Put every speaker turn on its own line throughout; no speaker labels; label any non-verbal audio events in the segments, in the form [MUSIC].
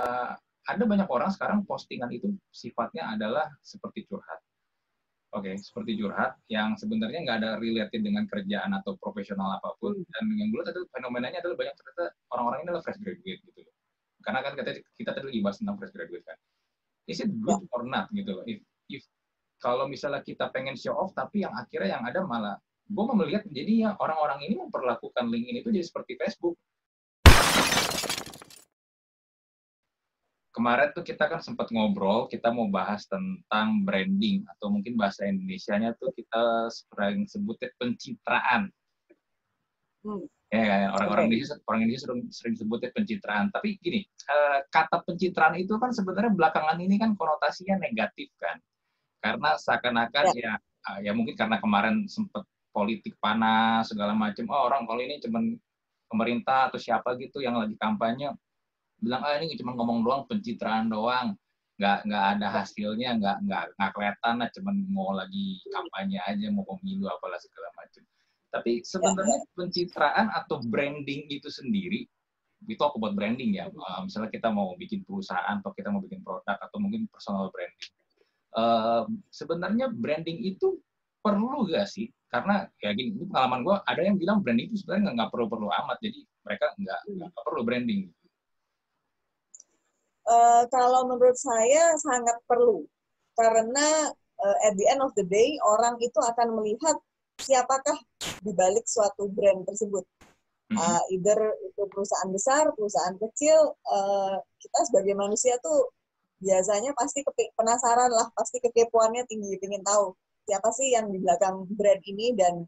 uh, ada banyak orang sekarang postingan itu sifatnya adalah seperti curhat. Oke, okay, seperti curhat yang sebenarnya nggak ada related dengan kerjaan atau profesional apa pun. Hmm. Dan yang dulu tadi fenomenanya adalah banyak ternyata orang-orang ini adalah fresh graduate gitu loh. Karena kan kita kita tadi lagi bahas tentang fresh graduate kan. Is it good or not gitu loh? If, if kalau misalnya kita pengen show off tapi yang akhirnya yang ada malah gue mau melihat jadinya orang-orang ini memperlakukan LinkedIn itu jadi seperti Facebook kemarin tuh kita kan sempat ngobrol, kita mau bahas tentang branding atau mungkin bahasa Indonesia-nya tuh kita sering sebutnya pencitraan. Hmm. Ya, ya, ya, orang-orang okay. Indonesia orang Indonesia sering, sering sebutnya pencitraan. Tapi gini, eh, kata pencitraan itu kan sebenarnya belakangan ini kan konotasinya negatif kan, karena seakan-akan ya. ya, ya mungkin karena kemarin sempat politik panas segala macam. Oh orang kalau ini cuman pemerintah atau siapa gitu yang lagi kampanye bilang ah ini cuma ngomong doang pencitraan doang. Nggak nggak ada hasilnya nggak nggak nggak kelihatan lah cuman mau lagi kampanye aja mau pemilu apalah segala macam. Tapi sebenarnya pencitraan atau branding itu sendiri itu aku buat branding ya. Uh, misalnya kita mau bikin perusahaan atau kita mau bikin produk atau mungkin personal branding. Uh, sebenarnya branding itu perlu gak sih? Karena ya gini ini pengalaman gue ada yang bilang branding itu sebenarnya nggak perlu perlu amat. Jadi mereka nggak nggak perlu branding
Uh, kalau menurut saya sangat perlu karena uh, at the end of the day orang itu akan melihat siapakah di balik suatu brand tersebut. Uh, either itu perusahaan besar, perusahaan kecil, uh, kita sebagai manusia tuh biasanya pasti penasaran lah, pasti kekepuannya tinggi, ingin tahu siapa sih yang di belakang brand ini dan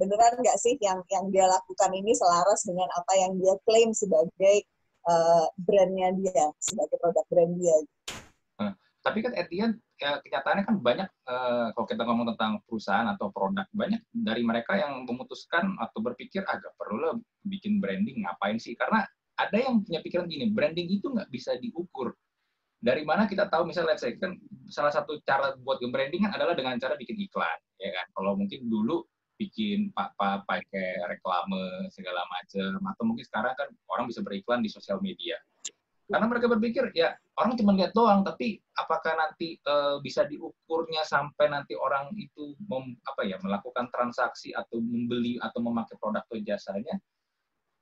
beneran nggak sih yang yang dia lakukan ini selaras dengan apa yang dia klaim sebagai uh, brandnya dia sebagai produk brand dia.
Nah, tapi kan Etienne ya, kenyataannya kan banyak uh, kalau kita ngomong tentang perusahaan atau produk banyak dari mereka yang memutuskan atau berpikir agak ah, perlu lah bikin branding ngapain sih? Karena ada yang punya pikiran gini branding itu nggak bisa diukur. Dari mana kita tahu misalnya let's say kan salah satu cara buat branding kan adalah dengan cara bikin iklan ya kan? Kalau mungkin dulu bikin apa pakai reklame segala macam atau mungkin sekarang kan orang bisa beriklan di sosial media karena mereka berpikir ya orang cuma lihat doang tapi apakah nanti e, bisa diukurnya sampai nanti orang itu mem, apa ya melakukan transaksi atau membeli atau memakai produk atau jasanya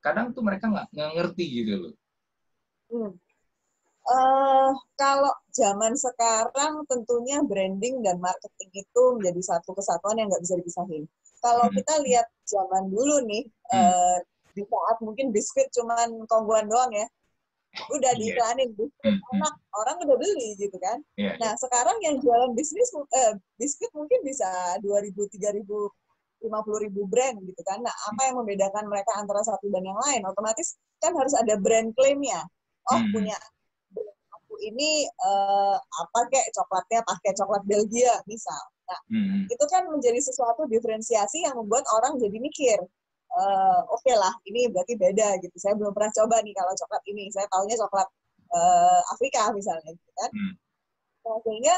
kadang tuh mereka nggak ngerti gitu loh.
Hmm. Uh, kalau zaman sekarang tentunya branding dan marketing itu menjadi satu kesatuan yang nggak bisa dipisahin kalau hmm. kita lihat zaman dulu nih hmm. uh, di saat mungkin biskuit cuman kongguan doang ya udah yeah. diiklanin biskuit hmm. enak orang udah beli gitu kan yeah. nah sekarang yang jualan bisnis uh, biskuit mungkin bisa dua ribu tiga ribu lima puluh ribu brand gitu kan nah apa yang membedakan mereka antara satu dan yang lain otomatis kan harus ada brand claimnya oh hmm. punya aku ini uh, apa kayak coklatnya pakai coklat Belgia misal Nah, hmm. itu kan menjadi sesuatu diferensiasi yang membuat orang jadi mikir, uh, oke okay lah, ini berarti beda gitu. Saya belum pernah coba nih kalau coklat ini. Saya tahunya coklat uh, Afrika misalnya, gitu kan. Hmm. Nah, sehingga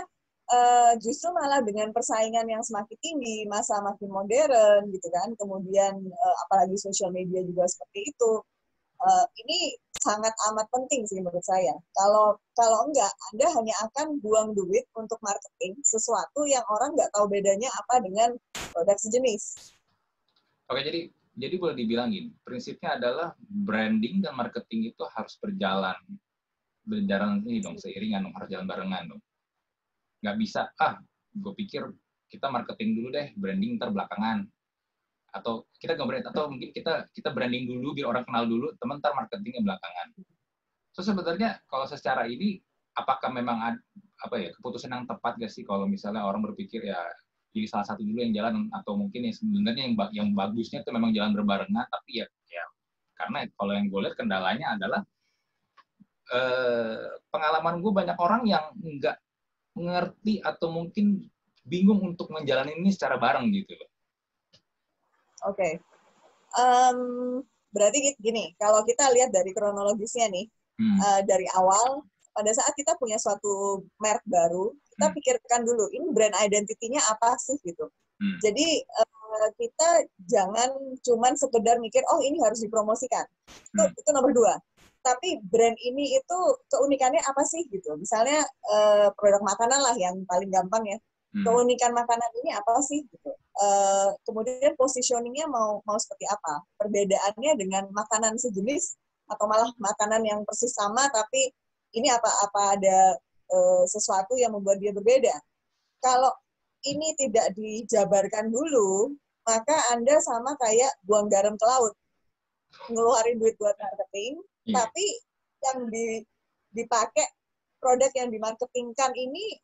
uh, justru malah dengan persaingan yang semakin tinggi, masa makin modern gitu kan, kemudian uh, apalagi sosial media juga seperti itu, uh, ini sangat amat penting sih menurut saya. Kalau kalau enggak, Anda hanya akan buang duit untuk marketing sesuatu yang orang nggak tahu bedanya apa dengan produk sejenis.
Oke, jadi jadi boleh dibilangin, prinsipnya adalah branding dan marketing itu harus berjalan berjalan ini dong seiringan dong harus jalan barengan dong. Nggak bisa ah, gue pikir kita marketing dulu deh, branding ntar belakangan atau kita gambarin atau mungkin kita kita branding dulu biar orang kenal dulu teman ntar marketingnya belakangan. So sebenarnya kalau secara ini apakah memang ada, apa ya keputusan yang tepat gak sih kalau misalnya orang berpikir ya jadi salah satu dulu yang jalan atau mungkin yang sebenarnya yang yang bagusnya itu memang jalan berbarengan tapi ya ya karena kalau yang gue kendalanya adalah eh, pengalaman gue banyak orang yang nggak mengerti atau mungkin bingung untuk menjalani ini secara bareng gitu loh
Oke. Okay. Um, berarti gini, kalau kita lihat dari kronologisnya nih, hmm. uh, dari awal, pada saat kita punya suatu merek baru, kita hmm. pikirkan dulu, ini brand identity-nya apa sih gitu. Hmm. Jadi uh, kita jangan cuman sekedar mikir, oh ini harus dipromosikan. Itu, hmm. itu nomor dua. tapi brand ini itu keunikannya apa sih gitu misalnya uh, produk makanan lah yang paling gampang ya hmm. keunikan makanan ini apa sih gitu uh, kemudian positioningnya mau mau seperti apa perbedaannya dengan makanan sejenis atau malah makanan yang persis sama tapi ini apa apa ada uh, sesuatu yang membuat dia berbeda kalau ini tidak dijabarkan dulu maka anda sama kayak buang garam ke laut ngeluarin duit buat marketing hmm. tapi yang di, dipakai produk yang dimarketingkan ini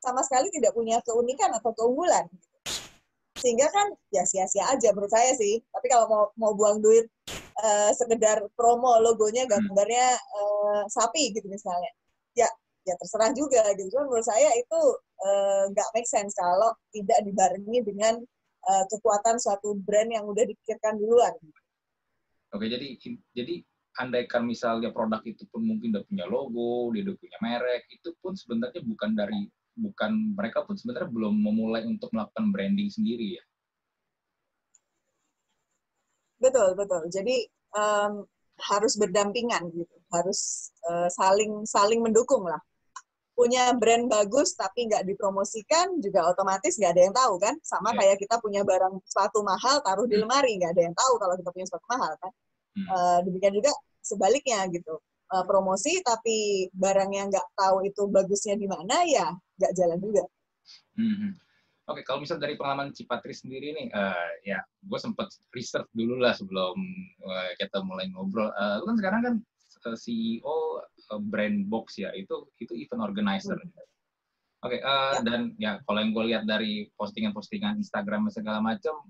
sama sekali tidak punya keunikan atau keunggulan sehingga kan ya sia-sia aja menurut saya sih tapi kalau mau mau buang duit uh, sekedar promo logonya hmm. gambarnya uh, sapi gitu misalnya ya ya terserah juga gitu kan menurut saya itu eh, nggak uh, make sense kalau tidak dibarengi dengan uh, kekuatan suatu brand yang udah dipikirkan duluan.
Oke, jadi jadi andaikan misalnya produk itu pun mungkin udah punya logo, dia udah punya merek, itu pun sebenarnya bukan dari bukan mereka pun sebenarnya belum memulai untuk melakukan branding sendiri ya.
Betul betul. Jadi um, harus berdampingan gitu, harus uh, saling saling mendukung lah. Punya brand bagus tapi nggak dipromosikan juga otomatis nggak ada yang tahu kan. Sama yeah. kayak kita punya barang sepatu mahal taruh di hmm. lemari nggak ada yang tahu kalau kita punya sepatu mahal kan. Hmm. Uh, demikian juga sebaliknya gitu uh, promosi tapi barang yang nggak tahu itu bagusnya di mana ya nggak jalan juga.
Hmm. Oke, okay, kalau misal dari pengalaman Cipatri sendiri nih, uh, ya gue sempat research dulu lah sebelum uh, kita mulai ngobrol. Uh, lu kan sekarang kan CEO brand box ya, itu itu event organizer. Hmm. Oke, okay, uh, ya. dan ya kalau yang gue lihat dari postingan-postingan Instagram segala macam,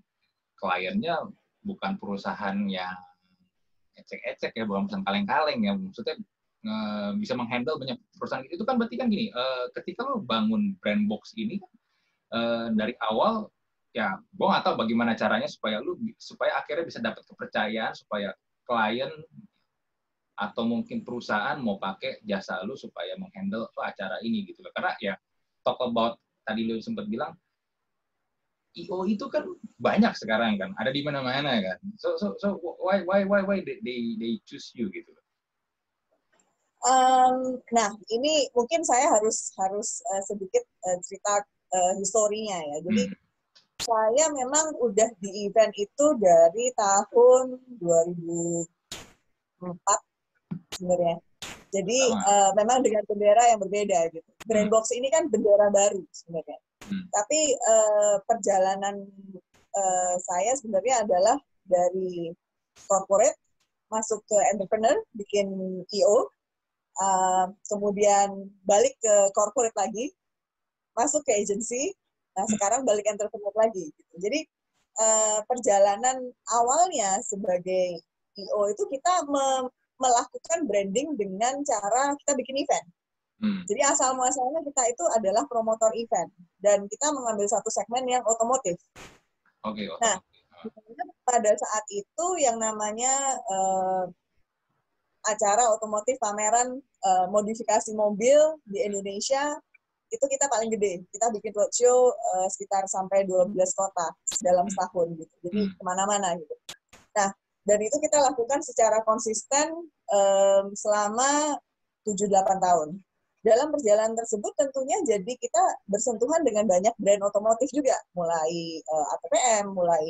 kliennya bukan perusahaan yang ecek-ecek ya, bukan kaleng-kaleng ya. Maksudnya uh, bisa menghandle banyak perusahaan. Itu kan berarti kan gini, uh, ketika lo bangun brand box ini uh, dari awal ya gue nggak tahu bagaimana caranya supaya lu supaya akhirnya bisa dapat kepercayaan supaya klien atau mungkin perusahaan mau pakai jasa lu supaya menghandle acara ini gitu karena ya talk about tadi lu sempat bilang IO itu kan banyak sekarang kan. Ada di mana-mana kan. So so so why why why why they they, they choose you gitu
Um, nah, ini mungkin saya harus harus uh, sedikit uh, cerita uh, historinya ya. Jadi hmm. saya memang udah di event itu dari tahun 2004 sebenarnya. Jadi uh, memang dengan bendera yang berbeda gitu. Brand hmm. box ini kan bendera baru sebenarnya. Hmm. Tapi uh, perjalanan uh, saya sebenarnya adalah dari corporate masuk ke entrepreneur, bikin IO, uh, kemudian balik ke corporate lagi, masuk ke agency, nah hmm. sekarang balik entrepreneur lagi. Gitu. Jadi uh, perjalanan awalnya sebagai EO itu kita me melakukan branding dengan cara kita bikin event. Hmm. Jadi asal muasalnya kita itu adalah promotor event dan kita mengambil satu segmen yang otomotif.
Oke. Okay,
Nah, pada saat itu yang namanya uh, acara otomotif pameran uh, modifikasi mobil di Indonesia itu kita paling gede. Kita bikin roadshow uh, sekitar sampai 12 kota dalam hmm. setahun gitu. Jadi hmm. ke mana-mana gitu. Nah, dan itu kita lakukan secara konsisten um, selama 7-8 tahun. Dalam perjalanan tersebut tentunya jadi kita bersentuhan dengan banyak brand otomotif juga, mulai uh, eh, ATPM, mulai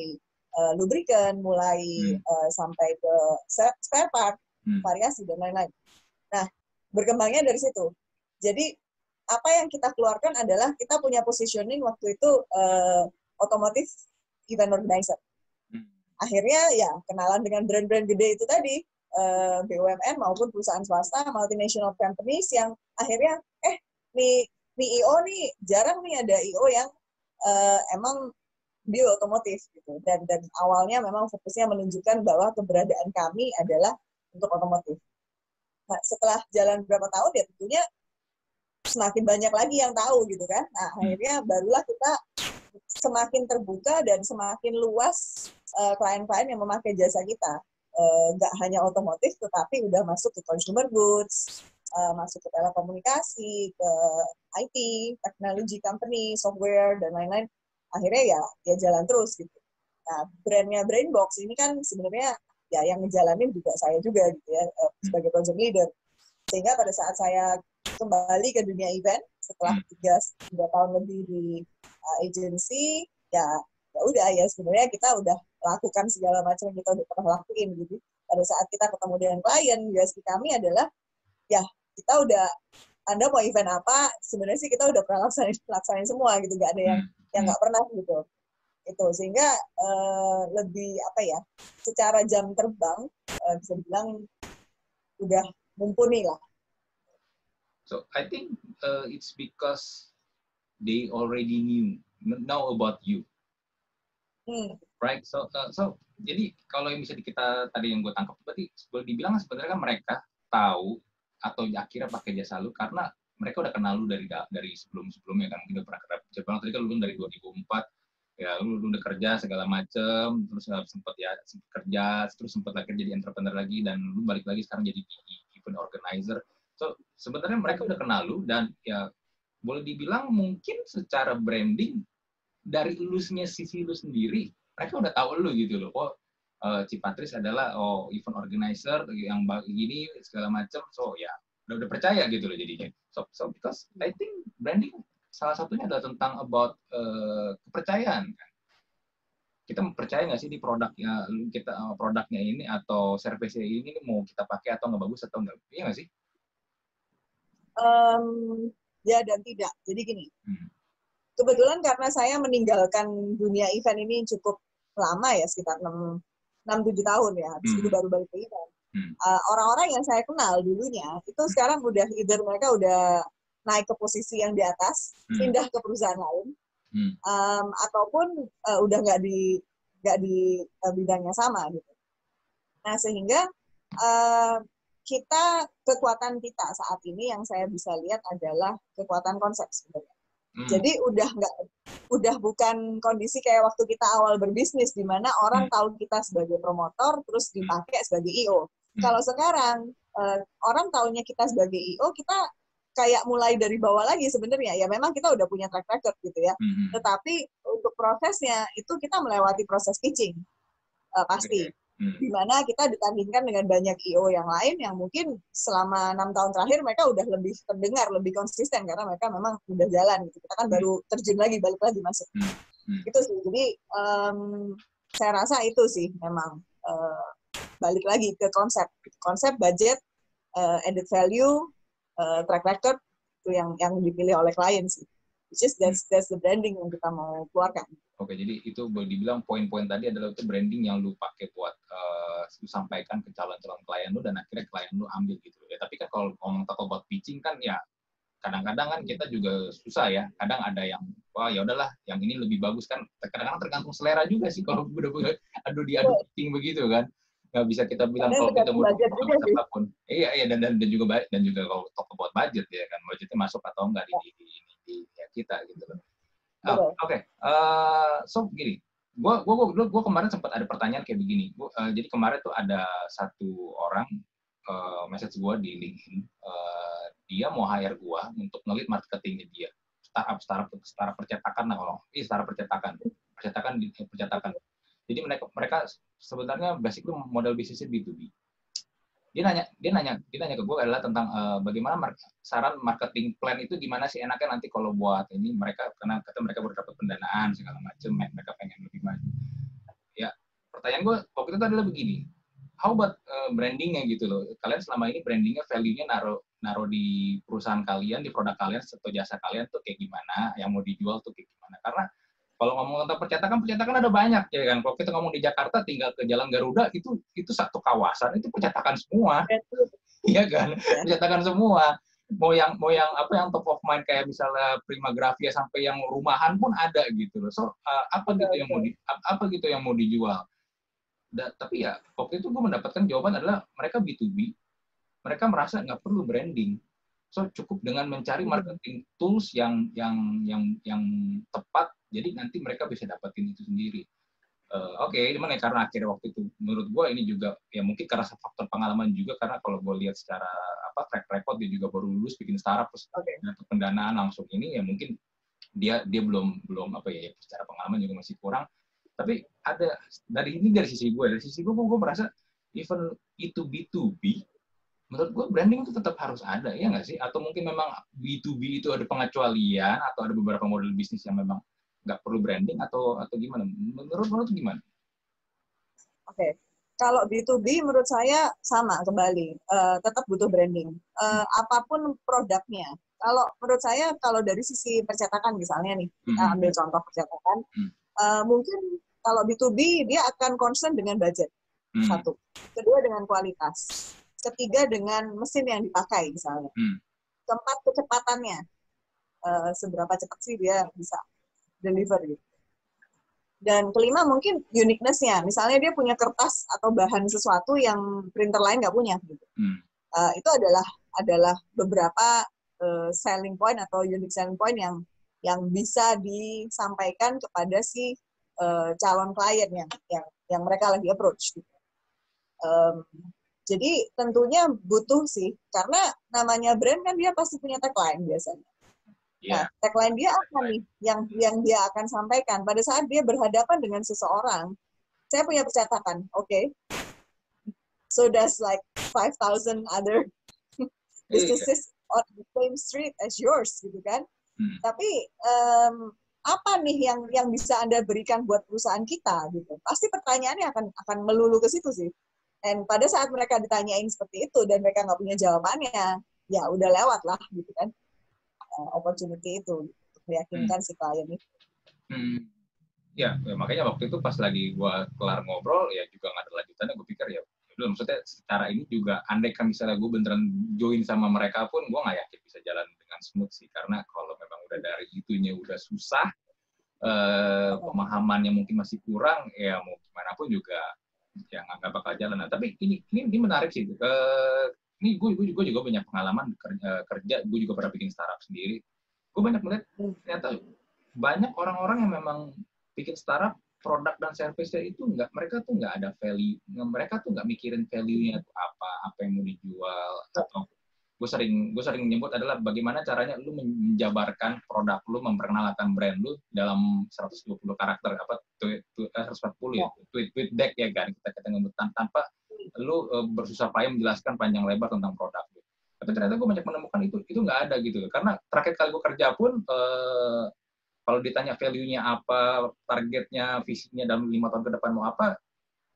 uh, lubrikan, mulai hmm. uh, sampai ke spare part, hmm. variasi dan lain-lain. Nah, berkembangnya dari situ. Jadi apa yang kita keluarkan adalah kita punya positioning waktu itu uh, otomotif event organizer. Hmm. Akhirnya ya kenalan dengan brand-brand gede itu tadi, uh, eh, BUMN maupun perusahaan swasta, multinational companies yang akhirnya eh nih nih IO nih jarang nih ada IO yang uh, emang bio otomotif gitu dan dan awalnya memang fokusnya menunjukkan bahwa keberadaan kami adalah untuk otomotif. Nah, setelah jalan beberapa tahun ya tentunya semakin banyak lagi yang tahu gitu kan. Nah, hmm. akhirnya barulah kita semakin terbuka dan semakin luas klien eh, klien-klien yang memakai jasa kita. Uh, hanya otomotif, tetapi udah masuk ke consumer goods, uh, masuk ke telekomunikasi, ke IT, technology company, software, dan lain-lain. Akhirnya ya, ya jalan terus gitu. Nah, brandnya Brainbox ini kan sebenarnya ya yang ngejalanin juga saya juga gitu ya uh, sebagai project leader. Sehingga pada saat saya kembali ke dunia event setelah hmm. tiga, tiga tahun lebih di uh, agency ya ya udah ya sebenarnya kita udah lakukan segala macam yang kita udah pernah lakuin gitu. Pada saat kita ketemu dengan klien USP kami adalah ya kita udah anda mau event apa? Sebenarnya sih kita udah pernah laksanain, laksanain semua gitu gak ada yang hmm. yang nggak pernah gitu itu sehingga uh, lebih apa ya secara jam terbang uh, bisa dibilang udah mumpuni lah.
So I think uh, it's because they already knew know about you. Hmm. right? So uh, so jadi kalau yang bisa kita tadi yang gue tangkap berarti boleh dibilang sebenarnya kan mereka tahu atau akhirnya pakai jasa lu karena mereka udah kenal lu dari dari sebelum sebelumnya kan. Mungkin udah pernah kerja bang tadi kan lu dari 2004 ya lu, udah kerja segala macem terus sempet ya sempet kerja terus sempet lagi jadi entrepreneur lagi dan lu balik lagi sekarang jadi event organizer. So sebenarnya mereka udah kenal lu dan ya boleh dibilang mungkin secara branding dari lulusnya sisi lu sendiri mereka udah tahu lu gitu loh. Oh uh, Cipatris adalah oh event organizer yang begini segala macam so ya udah udah percaya gitu loh jadinya. So so because I think branding salah satunya adalah tentang about uh, kepercayaan kan kita percaya nggak sih di produknya kita uh, produknya ini atau servisnya ini mau kita pakai atau nggak bagus atau nggak iya nggak sih
um, ya dan tidak jadi gini hmm. kebetulan karena saya meninggalkan dunia event ini cukup lama ya sekitar enam enam tujuh tahun ya habis hmm. itu baru balik ke event hmm. uh, orang-orang yang saya kenal dulunya itu hmm. sekarang udah either mereka udah naik ke posisi yang di atas hmm. pindah ke perusahaan lain hmm. um, ataupun uh, udah nggak di nggak di uh, bidangnya sama gitu nah sehingga uh, kita kekuatan kita saat ini yang saya bisa lihat adalah kekuatan konsep sebenarnya Hmm. Jadi udah nggak, udah bukan kondisi kayak waktu kita awal berbisnis di mana orang hmm. tahu kita sebagai promotor terus hmm. dipakai sebagai IO. Hmm. Kalau sekarang uh, orang tahunya kita sebagai IO, kita kayak mulai dari bawah lagi sebenarnya. Ya memang kita udah punya track record gitu ya. Hmm. Tetapi untuk prosesnya itu kita melewati proses pitching uh, pasti. Okay hmm. di mana kita ditandingkan dengan banyak IO yang lain yang mungkin selama enam tahun terakhir mereka udah lebih terdengar lebih konsisten karena mereka memang udah jalan gitu kita kan hmm. baru terjun lagi balik lagi masuk hmm. Hmm. itu sih jadi um, saya rasa itu sih memang uh, balik lagi ke konsep konsep budget uh, added value uh, track record itu yang yang dipilih oleh klien sih which is that's that's the branding yang kita mau keluarkan
Oke, jadi itu boleh dibilang poin-poin tadi adalah itu branding yang lu pakai buat uh, lu sampaikan ke calon-calon klien lu dan akhirnya klien lu ambil gitu ya. Tapi kan kalau ngomong tentang buat pitching kan ya kadang-kadang kan kita juga susah ya. Kadang ada yang wah ya udahlah, yang ini lebih bagus kan. Kadang-kadang tergantung selera juga sih kalau [LAUGHS] udah aduh diadu pitching begitu kan. Nggak bisa kita bilang kalau kita mau apa pun. Iya iya dan, dan dan juga dan juga kalau talk buat budget ya kan budgetnya masuk atau enggak di, di, di, di, di ya kita gitu loh. Oh, Oke, okay. uh, eh, so gini, gua gua gua, gua kemarin sempat ada pertanyaan kayak begini. Gua, uh, jadi kemarin tuh ada satu orang uh, message gua di LinkedIn, uh, dia mau hire gua untuk ngelit marketingnya dia, startup startup startup percetakan lah kalau, iya startup percetakan, percetakan percetakan. Jadi mereka mereka sebenarnya basically model bisnisnya B2B dia nanya dia nanya dia nanya ke gue adalah tentang uh, bagaimana mar saran marketing plan itu gimana sih enaknya nanti kalau buat ini mereka karena kata mereka baru dapat pendanaan segala macam mereka pengen lebih maju. Ya pertanyaan gue waktu itu adalah begini. How about uh, brandingnya gitu loh. Kalian selama ini brandingnya value-nya naruh naruh di perusahaan kalian di produk kalian atau jasa kalian tuh kayak gimana yang mau dijual tuh kayak gimana. Karena kalau ngomong tentang percetakan, percetakan ada banyak ya kan. Kalau kita ngomong di Jakarta, tinggal ke Jalan Garuda itu itu satu kawasan itu percetakan semua, iya kan? Percetakan semua. Mau yang mau yang apa yang top of mind kayak misalnya Prima Grafia sampai yang rumahan pun ada gitu loh. So uh, apa gitu yang mau di apa gitu yang mau dijual. Da, tapi ya waktu itu gue mendapatkan jawaban adalah mereka B2B, mereka merasa nggak perlu branding. So cukup dengan mencari hmm. marketing tools yang yang yang yang tepat jadi nanti mereka bisa dapetin itu sendiri. Uh, Oke, okay, cuman ya karena akhirnya waktu itu menurut gue ini juga ya mungkin karena faktor pengalaman juga karena kalau gue lihat secara apa track record dia juga baru lulus bikin startup terus okay. dapat pendanaan langsung ini ya mungkin dia dia belum belum apa ya secara pengalaman juga masih kurang. Tapi ada dari ini dari sisi gue dari sisi gue gue merasa even itu B2B, menurut gue branding itu tetap harus ada, ya nggak sih? Atau mungkin memang B2B itu ada pengecualian, atau ada beberapa model bisnis yang memang nggak perlu branding, atau atau gimana? Menurut menurut gimana?
Oke, okay. kalau B2B menurut saya sama kembali, uh, tetap butuh branding. Uh, apa pun produknya. Kalau menurut saya, kalau dari sisi percetakan misalnya nih, hmm. ambil contoh percetakan, hmm. uh, mungkin kalau B2B dia akan concern dengan budget. Hmm. Satu. Kedua dengan kualitas Ketiga dengan mesin yang dipakai misalnya. Hmm. Keempat kecepatannya. Uh, seberapa cepat sih dia bisa deliver gitu. Dan kelima mungkin uniqueness-nya. Misalnya dia punya kertas atau bahan sesuatu yang printer lain nggak punya. Gitu. Hmm. Uh, itu adalah adalah beberapa uh, selling point atau unique selling point yang yang bisa disampaikan kepada si uh, calon klien yang yang yang mereka lagi approach. Gitu. Um, jadi tentunya butuh sih, karena namanya brand kan dia pasti punya tagline biasanya. Yeah. Nah, tagline dia apa nih yang yang dia akan sampaikan pada saat dia berhadapan dengan seseorang. Saya punya percetakan, oke. Okay? So does like 5,000 other iya. businesses on the same street as yours, gitu kan? Hmm. Tapi um, apa nih yang yang bisa anda berikan buat perusahaan kita gitu? Pasti pertanyaannya akan akan melulu ke situ sih. Dan pada saat mereka ditanyain seperti itu dan mereka nggak punya jawabannya, ya udah lewat lah gitu kan opportunity itu untuk meyakinkan hmm. si klien itu.
Hmm. Ya, ya, makanya waktu itu pas lagi gua kelar ngobrol ya juga nggak ada lanjutannya. Gue pikir ya, belum maksudnya secara ini juga andai kan misalnya gue beneran join sama mereka pun gue nggak yakin bisa jalan dengan smooth sih karena kalau memang udah dari itunya udah susah eh, pemahamannya mungkin masih kurang ya mau gimana pun juga ya nggak bakal jalan. Nah, tapi ini ini, ini menarik sih. Uh, ini gue, gue juga juga banyak pengalaman kerja, kerja gue juga pernah bikin startup sendiri. Gue banyak melihat ternyata banyak orang-orang yang memang bikin startup produk dan service-nya itu nggak mereka tuh nggak ada value mereka tuh nggak mikirin value-nya itu apa apa yang mau dijual atau gue sering gue sering menyebut adalah bagaimana caranya lu menjabarkan produk lu memperkenalkan brand lu dalam 120 karakter apa tweet, tweet eh, 140 ya tweet tweet deck ya kan kita kita ngebutan tanpa lu uh, bersusah payah menjelaskan panjang lebar tentang produk lu tapi ternyata gue banyak menemukan itu itu nggak ada gitu karena terakhir kali gue kerja pun uh, kalau ditanya value-nya apa targetnya visinya dalam lima tahun ke depan mau apa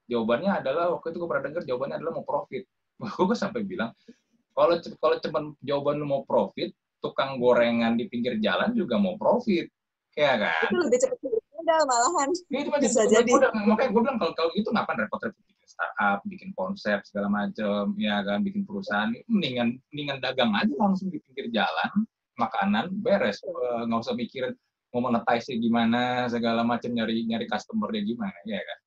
jawabannya adalah waktu itu gue pernah dengar jawabannya adalah mau profit [LAUGHS] gue sampai bilang kalau kalau cuma jawaban lu mau profit, tukang gorengan di pinggir jalan juga mau profit. Ya kan?
Itu lebih cepat modal malahan.
Ya, itu bisa jadi. Modal. Makanya gue bilang kalau kalau itu ngapain repot-repot startup, bikin konsep segala macam, ya kan, bikin perusahaan, mendingan mendingan dagang aja langsung di pinggir jalan, makanan beres, eh, nggak usah mikirin mau monetize gimana segala macam nyari nyari customer dia gimana ya kan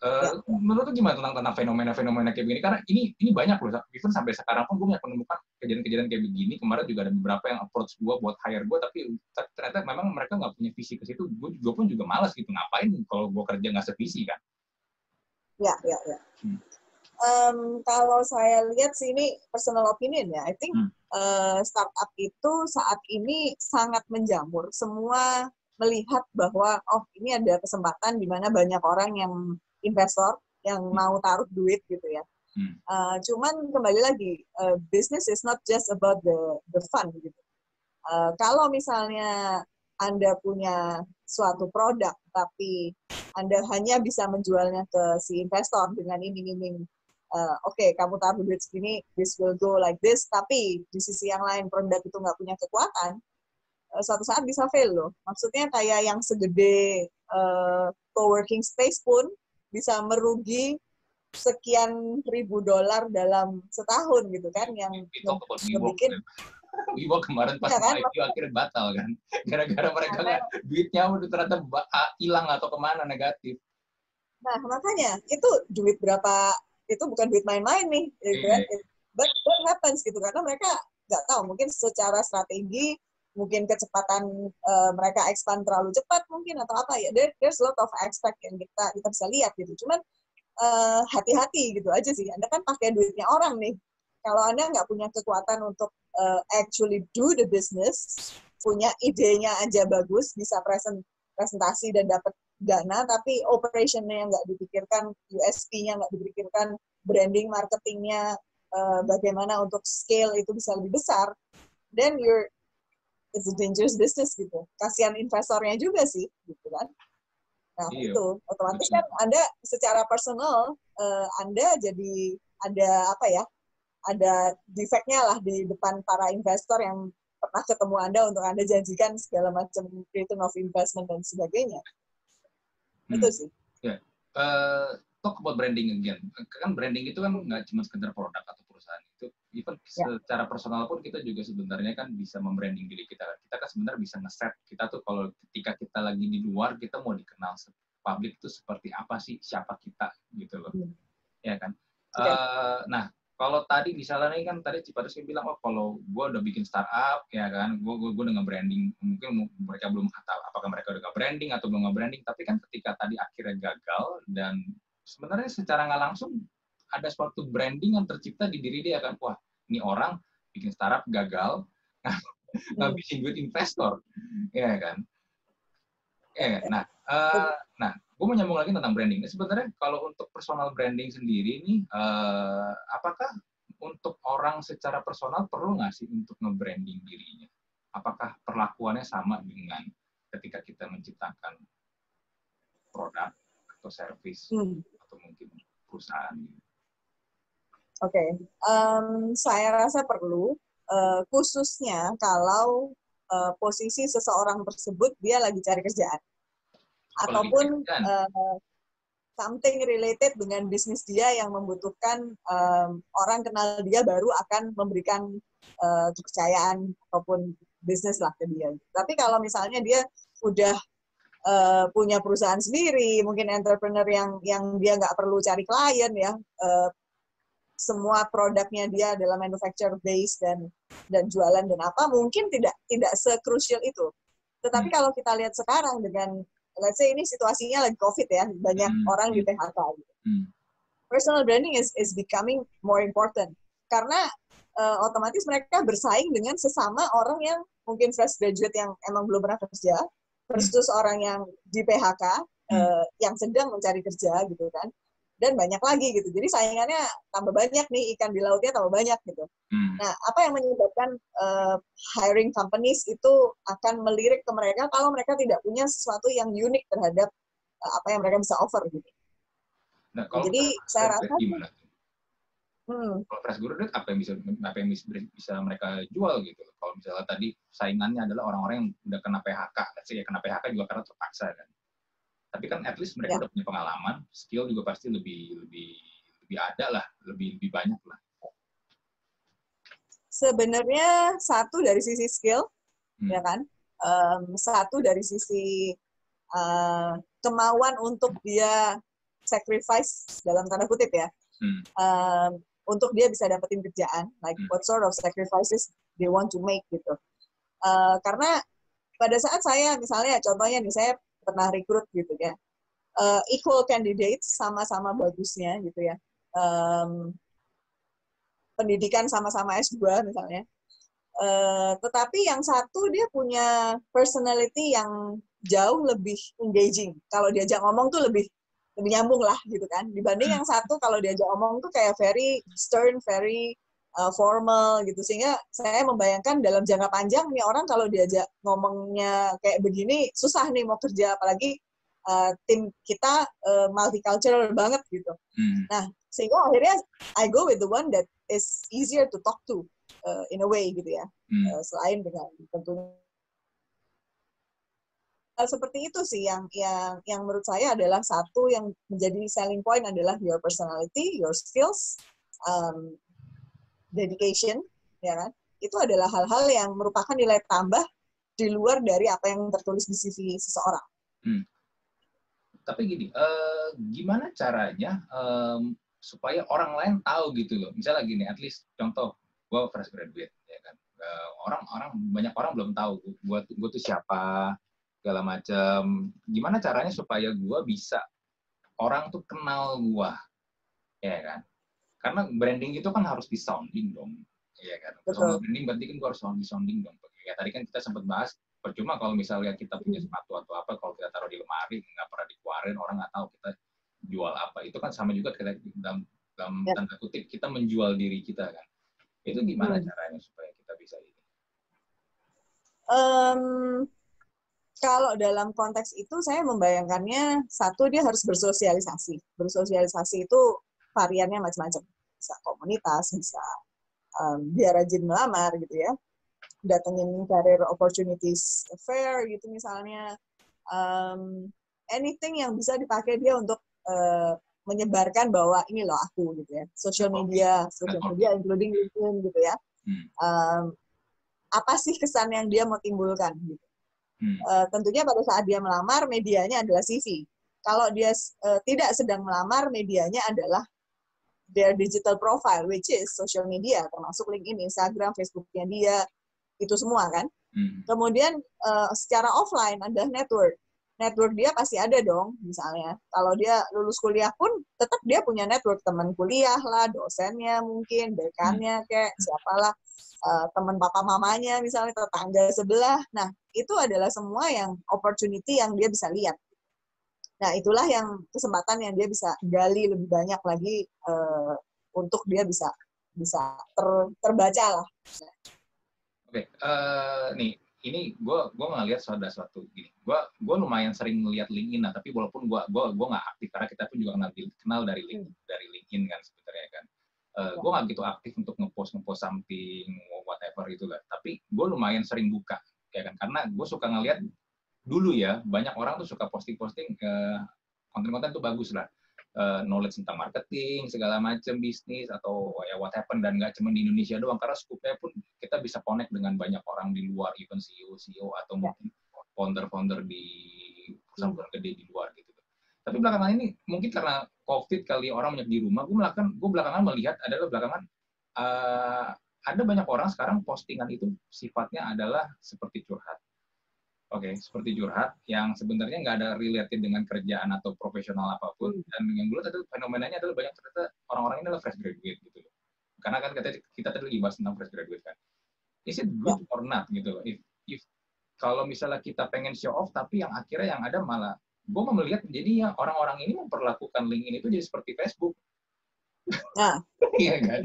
Uh. Menurut lu gimana tentang tentang fenomena-fenomena kayak begini? Karena ini ini banyak loh, even sampai sekarang pun gue banyak menemukan kejadian-kejadian kayak begini. Kemarin juga ada beberapa yang approach gue buat hire gue, tapi ternyata memang mereka nggak punya visi ke situ. Gue juga pun juga malas gitu ngapain kalau gue kerja nggak sevisi kan?
Ya, ya, ya. Hmm. Um, kalau saya lihat sih ini personal opinion ya, I think hmm. uh, startup itu saat ini sangat menjamur. Semua melihat bahwa oh ini ada kesempatan di mana banyak orang yang investor yang hmm. mau taruh duit gitu ya. Hmm. Uh, cuman kembali lagi, uh, business is not just about the the fun gitu. Uh, kalau misalnya anda punya suatu produk, tapi anda hanya bisa menjualnya ke si investor dengan iming-iming, uh, oke okay, kamu taruh duit segini, this will go like this, tapi di sisi yang lain produk itu nggak punya kekuatan, uh, suatu saat bisa fail loh. Maksudnya kayak yang segede uh, co-working space pun bisa merugi sekian ribu dolar dalam setahun gitu kan yang
bikin Wibo kemarin pas ya kan? IPO akhirnya batal kan. [LAUGHS] Gara-gara mereka nah, duitnya udah ternyata hilang atau ke mana negatif.
Nah makanya itu duit berapa itu bukan duit main-main nih gitu kan? Iya. but what happens gitu karena mereka nggak tahu mungkin secara strategi mungkin kecepatan uh, mereka expand terlalu cepat mungkin atau apa ya there, there's a lot of aspect yang kita kita bisa lihat gitu. Cuman uh, hati-hati gitu aja sih. Anda kan pakai duitnya orang nih. Kalau anda nggak punya kekuatan untuk uh, actually do the business punya idenya aja bagus bisa present presentasi dan dapat dana tapi operationnya yang nggak dipikirkan USP-nya nggak dipikirkan branding marketingnya uh, bagaimana untuk scale itu bisa lebih besar, then you're it's a dangerous business gitu. Kasihan investornya juga sih, gitu kan. Nah iya. itu otomatis kan Anda secara personal uh, Anda jadi ada apa ya? Ada defectnya lah di depan para investor yang pernah ketemu Anda untuk Anda janjikan segala macam return of investment dan sebagainya. Hmm. Itu sih.
Yeah. Uh, talk about branding again. Kan branding itu kan nggak cuma sekedar produk atau perusahaan itu, even yeah. secara personal pun kita juga sebenarnya kan bisa membranding diri kita. Kita kan sebenarnya bisa ngeset kita tuh kalau ketika kita lagi di luar kita mau dikenal publik itu seperti apa sih, siapa kita gitu loh, hmm. ya kan. Okay. Uh, eh, nah kalau tadi misalnya nih kan tadi Cipatus bilang oh kalau gue udah bikin startup ya kan gue gue gue udah branding mungkin mereka belum tahu apakah mereka udah branding atau belum branding tapi kan ketika tadi akhirnya gagal dan sebenarnya secara nggak langsung ada suatu branding yang tercipta di diri dia kan wah ini orang bikin startup gagal [LAUGHS] ngabisin duit investor. Ya kan? Ya nah uh, nah gue mau nyambung lagi tentang branding. Sebenarnya kalau untuk personal branding sendiri nih, uh, apakah untuk orang secara personal perlu nggak sih untuk nge-branding dirinya? Apakah perlakuannya sama dengan ketika kita menciptakan produk atau service hmm. atau mungkin perusahaan?
Oke, okay. um, saya rasa perlu, uh, khususnya kalau uh, posisi seseorang tersebut dia lagi cari kerjaan ataupun uh, something related dengan bisnis dia yang membutuhkan um, orang kenal dia baru akan memberikan uh, kepercayaan ataupun bisnis lah ke dia. Tapi kalau misalnya dia udah uh, punya perusahaan sendiri, mungkin entrepreneur yang yang dia nggak perlu cari klien ya, uh, semua produknya dia adalah manufacturer base dan dan jualan dan apa, mungkin tidak tidak sekrusial itu. Tetapi hmm. kalau kita lihat sekarang dengan let's say ini situasinya lagi COVID ya, banyak hmm. orang di PHK gitu. Hmm. Personal branding is is becoming more important karena uh, otomatis mereka bersaing dengan sesama orang yang mungkin fresh graduate yang emang belum pernah kerja versus hmm. orang yang di PHK hmm. uh, yang sedang mencari kerja gitu kan dan banyak lagi gitu. Jadi saingannya tambah banyak nih ikan di lautnya tambah banyak gitu. Hmm. Nah, apa yang menyebabkan uh, hiring companies itu akan melirik ke mereka kalau mereka tidak punya sesuatu yang unik terhadap uh, apa yang mereka bisa offer gitu. Nah, kalau Jadi saya rasa gimana?
Hmm. Kalau fresh graduate apa yang bisa apa yang bisa, mereka jual gitu? Kalau misalnya tadi saingannya adalah orang-orang yang udah kena PHK, saya kena PHK juga karena terpaksa kan tapi kan at least mereka ya. udah punya pengalaman skill juga pasti lebih lebih lebih ada lah lebih lebih banyak lah
sebenarnya satu dari sisi skill hmm. ya kan um, satu dari sisi uh, kemauan untuk dia sacrifice dalam tanda kutip ya hmm. um, untuk dia bisa dapetin kerjaan like hmm. what sort of sacrifices they want to make gitu uh, karena pada saat saya misalnya contohnya nih saya pernah rekrut gitu ya. Uh, equal candidates sama-sama bagusnya gitu ya. Um, pendidikan sama-sama S2 misalnya. Uh, tetapi yang satu dia punya personality yang jauh lebih engaging. Kalau diajak ngomong tuh lebih lebih nyambung lah gitu kan. Dibanding yang satu kalau diajak ngomong tuh kayak very stern very uh, formal gitu sehingga saya membayangkan dalam jangka panjang nih orang kalau diajak ngomongnya kayak begini susah nih mau kerja apalagi uh, tim kita uh, multicultural banget gitu. Hmm. Nah sehingga akhirnya I go with the one that is easier to talk to uh, in a way gitu ya. Hmm. Uh, selain dengan tentunya seperti itu sih yang yang yang menurut saya adalah satu yang menjadi selling point adalah your personality, your skills, um, dedication, ya kan? Itu adalah hal-hal yang merupakan nilai tambah di luar dari apa yang tertulis di CV seseorang. Hmm.
Tapi gini, uh, gimana caranya um, supaya orang lain tahu gitu loh? Misalnya gini, at least contoh, gue fresh graduate, ya kan? Orang-orang uh, banyak orang belum tahu gue gue tuh siapa segala macam. Gimana caranya supaya gue bisa orang tuh kenal gue, ya kan? Karena branding itu kan harus disounding dong. Iya kan? Personal branding berarti kan gue harus sounding sounding dong. Ya tadi kan kita sempat bahas percuma kalau misalnya kita punya hmm. sepatu atau apa kalau kita taruh di lemari nggak pernah dikeluarin orang nggak tahu kita jual apa itu kan sama juga kita dalam dalam ya. tanda kutip kita menjual diri kita kan. Itu gimana hmm. caranya supaya kita bisa ini?
Um, kalau dalam konteks itu saya membayangkannya satu dia harus bersosialisasi. Bersosialisasi itu variannya macam-macam. Bisa komunitas, bisa um, dia rajin melamar gitu ya. Datengin career opportunities fair gitu misalnya. Um, anything yang bisa dipakai dia untuk uh, menyebarkan bahwa ini loh aku gitu ya. Social media, social media including LinkedIn gitu ya. Um, apa sih kesan yang dia mau timbulkan gitu Hmm. Uh, tentunya pada saat dia melamar, medianya adalah CV. Kalau dia uh, tidak sedang melamar, medianya adalah their digital profile, which is social media, termasuk LinkedIn, Instagram, Facebooknya dia, itu semua kan. Hmm. Kemudian uh, secara offline ada network. Network dia pasti ada dong, misalnya. Kalau dia lulus kuliah pun, tetap dia punya network teman kuliah lah, dosennya mungkin, dekannya kayak siapalah uh, teman papa mamanya misalnya tetangga sebelah. Nah, itu adalah semua yang opportunity yang dia bisa lihat. Nah, itulah yang kesempatan yang dia bisa gali lebih banyak lagi uh, untuk dia bisa bisa ter, terbaca lah.
Oke, okay. uh, nih ini gue gue ngeliat ada suatu gini. Gue gue lumayan sering ngeliat LinkedIn, nah tapi walaupun gue gue gue nggak aktif karena kita pun juga kenal kenal dari LinkedIn hmm. dari LinkedIn kan sebenarnya kan uh, eh, gue gak gitu aktif untuk ngepost ngepost something whatever gitu kan tapi gue lumayan sering buka ya kan karena gue suka ngeliat dulu ya banyak orang tuh suka posting posting uh, konten-konten tuh bagus lah uh, knowledge tentang marketing segala macam bisnis atau ya what happen dan nggak cuma di Indonesia doang karena skupnya pun kita bisa connect dengan banyak orang di luar even CEO CEO atau ya. mungkin founder-founder di perusahaan-perusahaan gede di luar gitu tapi belakangan ini mungkin karena COVID kali orang banyak di rumah, gue belakangan gue belakangan melihat adalah belakangan uh, ada banyak orang sekarang postingan itu sifatnya adalah seperti curhat. Oke, okay, seperti curhat yang sebenarnya nggak ada related dengan kerjaan atau profesional apa pun. Hmm. Dan yang lihat itu fenomenanya adalah banyak ternyata orang-orang ini adalah fresh graduate gitu loh. Karena kan kita, kita tadi lagi bahas tentang fresh graduate kan. Is it good or not gitu loh. If, if kalau misalnya kita pengen show off tapi yang akhirnya yang ada malah gue mau melihat jadinya orang-orang ini memperlakukan LinkedIn itu jadi seperti Facebook. Nah, [LAUGHS] iya kan?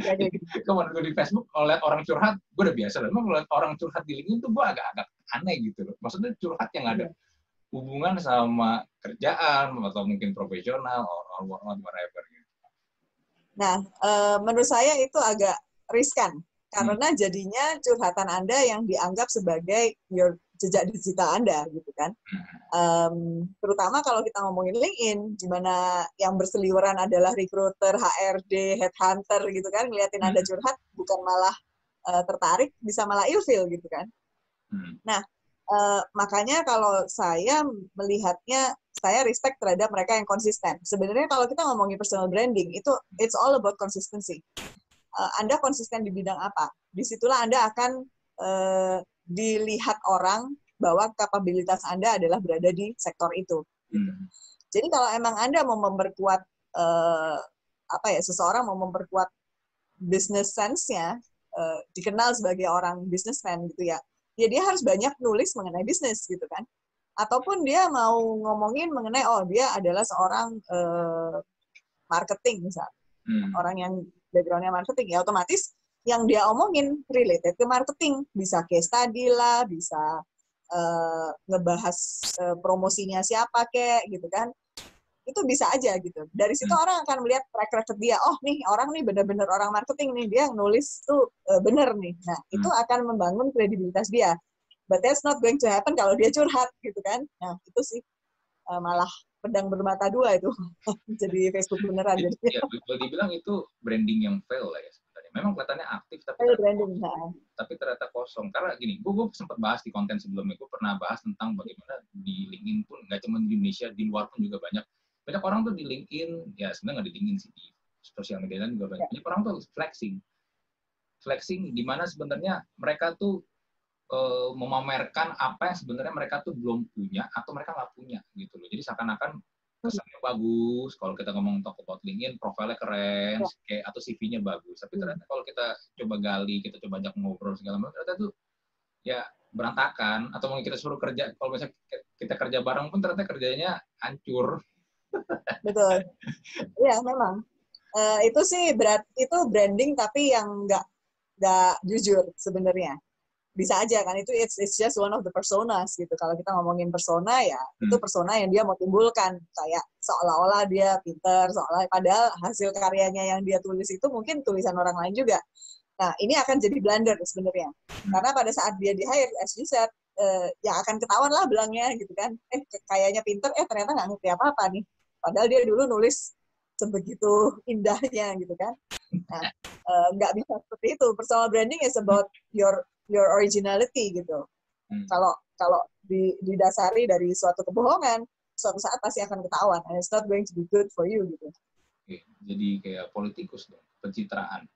Kemarin gue di Facebook, kalau lihat orang curhat, gue udah biasa. Memang kalau lihat orang curhat di LinkedIn tuh gue agak-agak aneh gitu loh. Maksudnya curhat yang ada hubungan sama kerjaan atau mungkin profesional or, or whatever gitu.
Nah, uh, menurut saya itu agak riskan karena hmm. jadinya curhatan Anda yang dianggap sebagai your jejak digital Anda gitu kan. Um, terutama kalau kita ngomongin LinkedIn, di mana yang berseliweran adalah recruiter, HRD, headhunter gitu kan, ngeliatin Anda hmm. curhat bukan malah uh, tertarik, bisa malah ilfil gitu kan. Hmm. Nah, uh, makanya kalau saya melihatnya, saya respect terhadap mereka yang konsisten. Sebenarnya kalau kita ngomongin personal branding, itu it's all about consistency. Uh, anda konsisten di bidang apa? Di situlah Anda akan uh, dilihat orang bahwa kapabilitas Anda adalah berada di sektor itu. Hmm. Jadi kalau emang Anda mau memperkuat uh, apa ya seseorang mau memperkuat business sense-nya uh, dikenal sebagai orang businessman gitu ya. Ya dia harus banyak nulis mengenai bisnis gitu kan. Ataupun dia mau ngomongin mengenai oh dia adalah seorang uh, marketing misal. Hmm. Orang yang backgroundnya marketing ya otomatis yang dia omongin related ke marketing. Bisa case study lah, bisa uh, ngebahas uh, promosinya siapa kek gitu kan. Itu bisa aja gitu. Dari situ hmm. orang akan melihat track record dia. Oh nih orang nih bener-bener orang marketing nih. Dia nulis tuh uh, bener nih. Nah hmm. itu akan membangun kredibilitas dia. But that's not going to happen kalau dia curhat gitu kan. Nah itu sih uh, malah pedang bermata dua itu [LAUGHS] jadi Facebook beneran jadi
ya, boleh dibilang itu branding yang fail lah ya memang kelihatannya aktif tapi
oh, branding, kosong,
tapi ternyata kosong karena gini gue gue sempat bahas di konten sebelumnya gue pernah bahas tentang bagaimana di LinkedIn pun nggak cuma di Indonesia di luar pun juga banyak banyak orang tuh di LinkedIn ya sebenarnya nggak di LinkedIn sih di sosial media dan juga banyak, ya. banyak orang tuh flexing. Flexing di mana sebenarnya mereka tuh uh, memamerkan apa yang sebenarnya mereka tuh belum punya atau mereka nggak punya gitu loh. Jadi seakan-akan kesannya bagus kalau kita ngomong talk about LinkedIn profilnya keren ya. kayak atau CV-nya bagus. Tapi ternyata kalau kita coba gali kita coba ajak ngobrol segala macam ternyata tuh ya berantakan. Atau mungkin kita suruh kerja kalau misalnya kita kerja bareng pun ternyata kerjanya hancur
betul. Iya memang. Uh, itu sih berat itu branding tapi yang nggak nggak jujur sebenarnya. Bisa aja kan itu it's, it's just one of the personas gitu. Kalau kita ngomongin persona ya hmm. itu persona yang dia mau timbulkan. Kayak seolah-olah dia pinter seolah padahal hasil karyanya yang dia tulis itu mungkin tulisan orang lain juga. Nah ini akan jadi blunder sebenarnya. Hmm. karena pada saat dia di hire as you said uh, ya akan ketahuan lah belangnya gitu kan. Eh kayaknya pinter eh ternyata nggak ngerti apa apa nih padahal dia dulu nulis sebegitu indahnya gitu kan nah uh, nggak bisa seperti itu personal branding is about your your originality gitu. Hmm. Kalau kalau di, didasari dari suatu kebohongan, suatu saat pasti akan ketahuan and it's not going to be good for you gitu.
Oke, jadi kayak politikus dong, pencitraan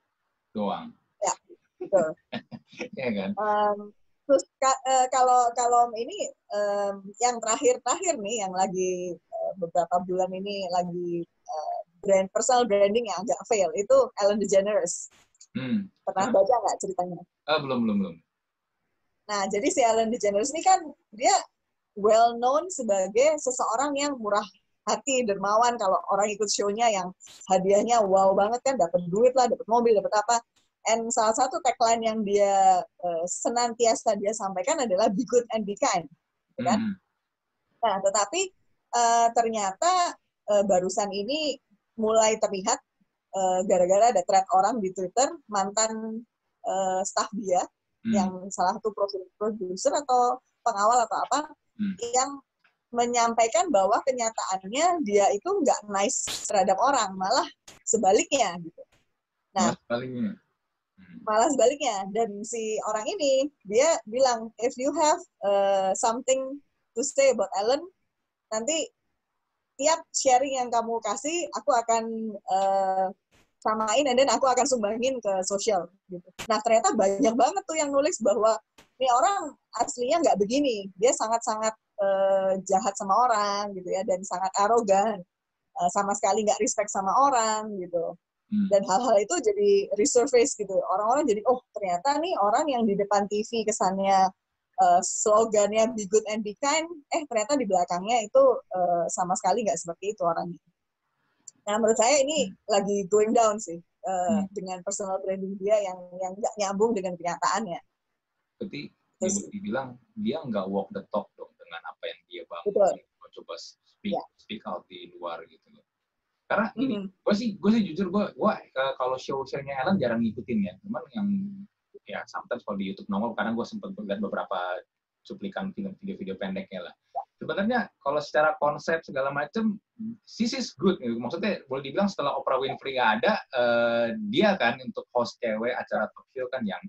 doang.
Ya, betul. [LAUGHS]
ya kan?
Um, terus ka, uh, kalau kalau ini um, yang terakhir-terakhir nih yang lagi uh, beberapa bulan ini lagi uh, brand personal branding yang agak fail itu Ellen DeGeneres. Hmm. Pernah baca nggak ceritanya?
Ah, belum, belum, belum.
Nah, jadi si Ellen DeGeneres ini kan dia well known sebagai seseorang yang murah hati, dermawan. Kalau orang ikut show-nya yang hadiahnya wow banget kan, dapat duit lah, dapat mobil, dapat apa. And salah satu tagline yang dia uh, senantiasa dia sampaikan adalah be good and be kind, gitu kan? Hmm. Nah, tetapi uh, ternyata uh, barusan ini mulai terlihat gara gara-gara ada thread orang di Twitter mantan uh, staff dia hmm. yang salah satu produser atau pengawal atau apa hmm. yang menyampaikan bahwa kenyataannya dia itu nggak nice terhadap orang, malah sebaliknya gitu.
Nah, malah sebaliknya.
Hmm. Malah sebaliknya. Dan si orang ini dia bilang, if you have uh, something to say about Ellen, nanti tiap sharing yang kamu kasih, aku akan uh, samain dan aku akan sumbangin ke sosial gitu. Nah ternyata banyak banget tuh yang nulis bahwa ini orang aslinya nggak begini, dia sangat-sangat uh, jahat sama orang gitu ya dan sangat arogan, uh, sama sekali nggak respect sama orang gitu. Hmm. Dan hal-hal itu jadi resurface gitu. Orang-orang jadi oh ternyata nih orang yang di depan TV kesannya uh, slogannya be good and be kind, eh ternyata di belakangnya itu uh, sama sekali nggak seperti itu orangnya. Nah, menurut saya ini hmm. lagi going down sih uh, hmm. dengan personal branding dia yang yang nggak nyambung dengan kenyataannya.
Berarti Terus, dibilang dia nggak walk the talk dong dengan apa yang dia bangun. Betul. Coba speak yeah. speak out di luar gitu loh. Karena mm -hmm. ini, gue sih gue sih jujur gue gue kalau show-shownya Ellen jarang ngikutin ya. Cuman yang ya sometimes kalau di YouTube nongol karena gue sempat lihat beberapa cuplikan film video-video pendeknya lah. Sebenarnya kalau secara konsep segala macam this is good. Maksudnya boleh dibilang setelah Oprah Winfrey nggak ada uh, dia kan untuk host cewek acara show kan yang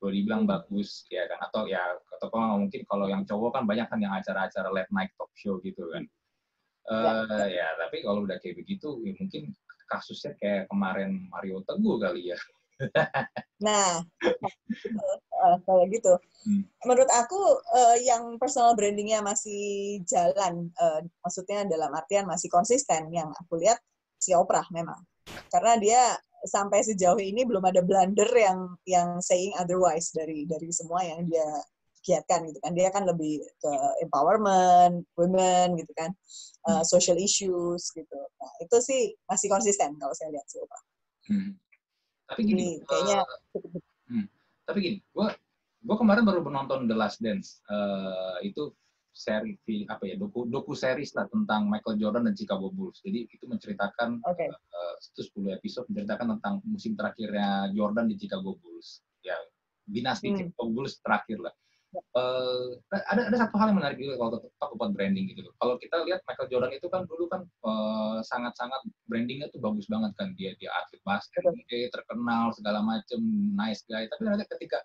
boleh dibilang bagus ya kan? Atau ya atau mungkin kalau yang cowok kan banyak kan yang acara-acara late night talk show gitu kan. Uh, ya. ya tapi kalau udah kayak begitu ya mungkin kasusnya kayak kemarin Mario Teguh kali ya
nah, uh, kayak gitu. Hmm. Menurut aku uh, yang personal brandingnya masih jalan, uh, maksudnya dalam artian masih konsisten. Yang aku lihat si Oprah memang, karena dia sampai sejauh ini belum ada blunder yang yang saying otherwise dari dari semua yang dia giatkan gitu kan. Dia kan lebih ke empowerment, women gitu kan, uh, social issues gitu. Nah itu sih masih konsisten kalau saya lihat si Oprah. Hmm
tapi gini hmm, kayaknya uh, hmm, tapi gini gue gue kemarin baru menonton The Last Dance uh, itu seri apa ya doku doku series lah tentang Michael Jordan dan Chicago Bulls jadi itu menceritakan okay. uh, itu 10 episode menceritakan tentang musim terakhirnya Jordan di Chicago Bulls ya dinasti hmm. Chicago Bulls terakhir lah Uh, ada ada satu hal yang menarik juga kalau talk about branding gitu Kalau kita lihat Michael Jordan itu kan dulu kan uh, sangat-sangat brandingnya tuh bagus banget kan. Dia dia atlet basket, dia terkenal segala macem, nice guy. Tapi ternyata ketika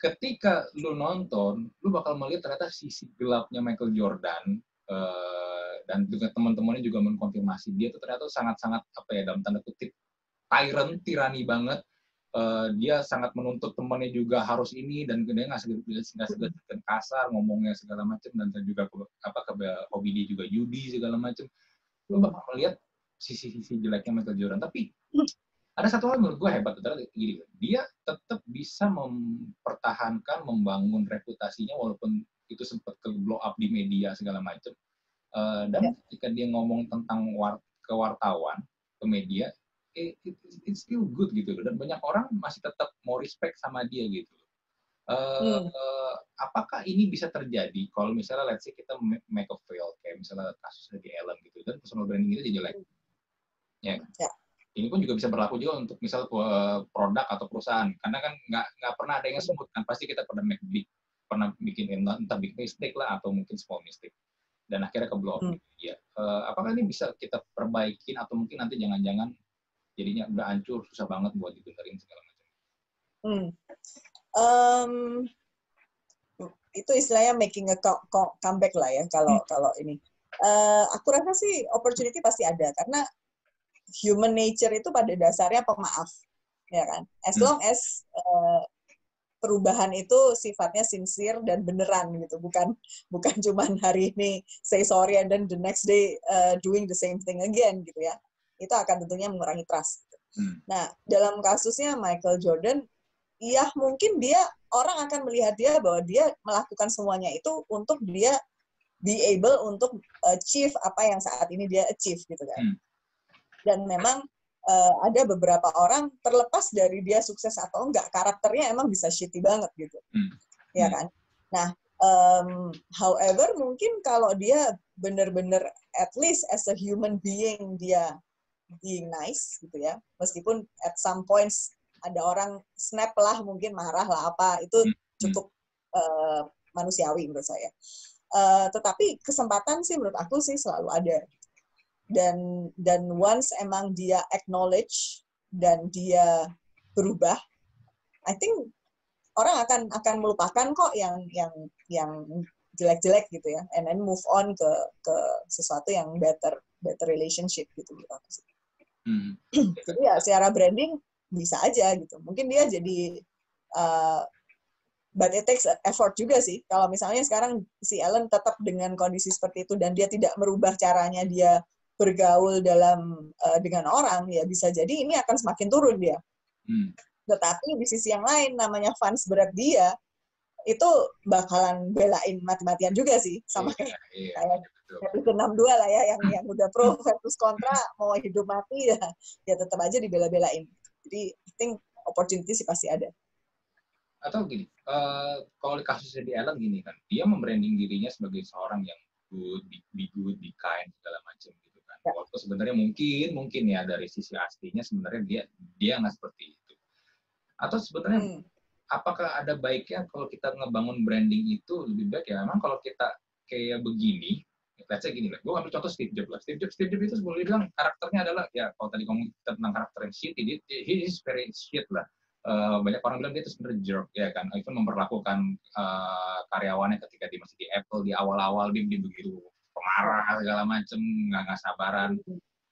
ketika lu nonton, lu bakal melihat ternyata sisi gelapnya Michael Jordan uh, dan juga teman-temannya juga mengkonfirmasi dia tuh ternyata sangat-sangat apa ya dalam tanda kutip tyrant, tirani banget Uh, dia sangat menuntut temannya juga harus ini dan dia nggak segan kasar ngomongnya segala macam dan juga apa ke hobi dia juga judi segala macam lo bakal melihat sisi-sisi jeleknya Michael Jordan. Tapi ada satu hal menurut gue hebat adalah gini dia tetap bisa mempertahankan membangun reputasinya walaupun itu sempat ke blow up di media segala macam uh, dan ya. ketika dia ngomong tentang war, ke wartawan ke media it, it, it's still good gitu dan banyak orang masih tetap mau respect sama dia gitu Uh, hmm. apakah ini bisa terjadi kalau misalnya let's say kita make a fail kayak misalnya kasus di Ellen gitu dan personal branding itu jadi jelek? Ya. Ya. Ini pun juga bisa berlaku juga untuk misal produk atau perusahaan. Karena kan nggak nggak pernah ada yang smooth kan. Pasti kita pernah make big pernah bikin entah big mistake lah atau mungkin small mistake. Dan akhirnya ke blow hmm. ya. Uh, apakah ini bisa kita perbaikin atau mungkin nanti jangan-jangan jadinya udah hancur susah banget buat dibenerin segala macam hmm.
um, itu istilahnya making a comeback lah ya kalau hmm. kalau ini uh, aku rasa sih opportunity pasti ada karena human nature itu pada dasarnya pemaaf ya kan as hmm. long as uh, perubahan itu sifatnya sincere dan beneran gitu bukan bukan [LAUGHS] cuman hari ini say sorry and then the next day uh, doing the same thing again gitu ya itu akan tentunya mengurangi trust hmm. nah dalam kasusnya Michael Jordan ya mungkin dia orang akan melihat dia bahwa dia melakukan semuanya itu untuk dia be able untuk achieve apa yang saat ini dia achieve gitu kan. Hmm. Dan memang uh, ada beberapa orang terlepas dari dia sukses atau enggak karakternya emang bisa shitty banget gitu. Hmm. ya kan? Nah um, however mungkin kalau dia benar-benar at least as a human being dia being nice gitu ya. Meskipun at some points ada orang snap lah mungkin marah lah apa itu hmm. cukup uh, manusiawi menurut saya. Uh, tetapi kesempatan sih menurut aku sih selalu ada. Dan dan once emang dia acknowledge dan dia berubah I think orang akan akan melupakan kok yang yang yang jelek-jelek gitu ya. And then move on ke ke sesuatu yang better better relationship gitu gitu hmm. jadi ya secara branding bisa aja gitu mungkin dia jadi uh, but it takes effort juga sih kalau misalnya sekarang si Ellen tetap dengan kondisi seperti itu dan dia tidak merubah caranya dia bergaul dalam uh, dengan orang ya bisa jadi ini akan semakin turun dia. Hmm. Tetapi di sisi yang lain namanya fans berat dia itu bakalan belain mati-matian juga sih sama iya, kayak iya, kayak episode 62 lah ya yang yang udah pro versus kontra mau hidup mati ya ya tetap aja dibela-belain. Jadi I think opportunity sih pasti ada.
Atau gini, uh, kalau di kasusnya di Ellen gini kan, dia membranding dirinya sebagai seorang yang good, be, be good, be kind segala macam gitu Ya. Waktu sebenarnya mungkin mungkin ya dari sisi aslinya sebenarnya dia dia nggak seperti itu. Atau sebenarnya hmm. Apakah ada baiknya kalau kita ngebangun branding itu lebih baik ya memang kalau kita kayak begini, let's say gini lah, gue ambil contoh Steve Jobs lah. Steve Jobs, Steve Jobs itu sebelumnya bilang karakternya adalah ya kalau tadi ngomong tentang karakter yang shit, he, he is very shit lah. Uh, banyak orang bilang dia itu sebenarnya jerk ya kan, even memperlakukan uh, karyawannya ketika dia masih di Apple di awal-awal dia, dia begitu pemarah segala macem nggak nggak sabaran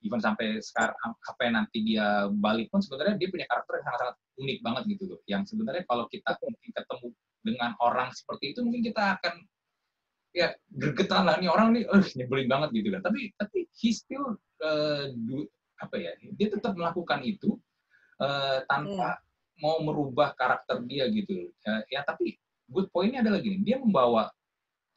even sampai sekarang apa yang nanti dia balik pun sebenarnya dia punya karakter yang sangat-sangat unik banget gitu loh. Yang sebenarnya kalau kita mungkin ketemu dengan orang seperti itu mungkin kita akan ya gergetan lah nih orang nih [LAUGHS] uh, nyebelin banget gitu kan. Tapi tapi he still uh, do, apa ya dia tetap melakukan itu uh, tanpa hmm. mau merubah karakter dia gitu ya, ya tapi good pointnya adalah gini dia membawa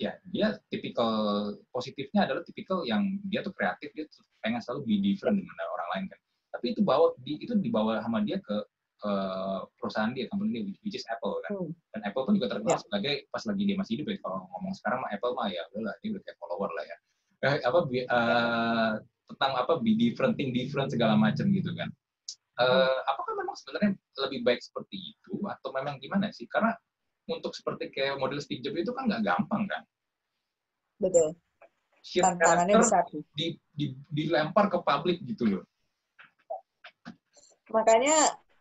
ya dia tipikal positifnya adalah tipikal yang dia tuh kreatif dia tuh pengen selalu be different dengan orang lain kan. Tapi itu bawa di, itu dibawa sama dia ke uh, perusahaan dia company dia which is Apple kan. Hmm. dan Apple pun juga terkenal yeah. sebagai pas lagi dia masih hidup ya kalau ngomong sekarang mah Apple mah ya udahlah dia udah kayak follower lah ya. Eh, apa uh, tentang apa be different think different segala macam gitu kan. Uh, apakah memang sebenarnya lebih baik seperti itu atau memang gimana sih? Karena untuk seperti kayak model Steve Jobs itu kan nggak gampang kan?
Betul. Tantangannya besar.
Di, di, dilempar ke publik gitu loh.
Makanya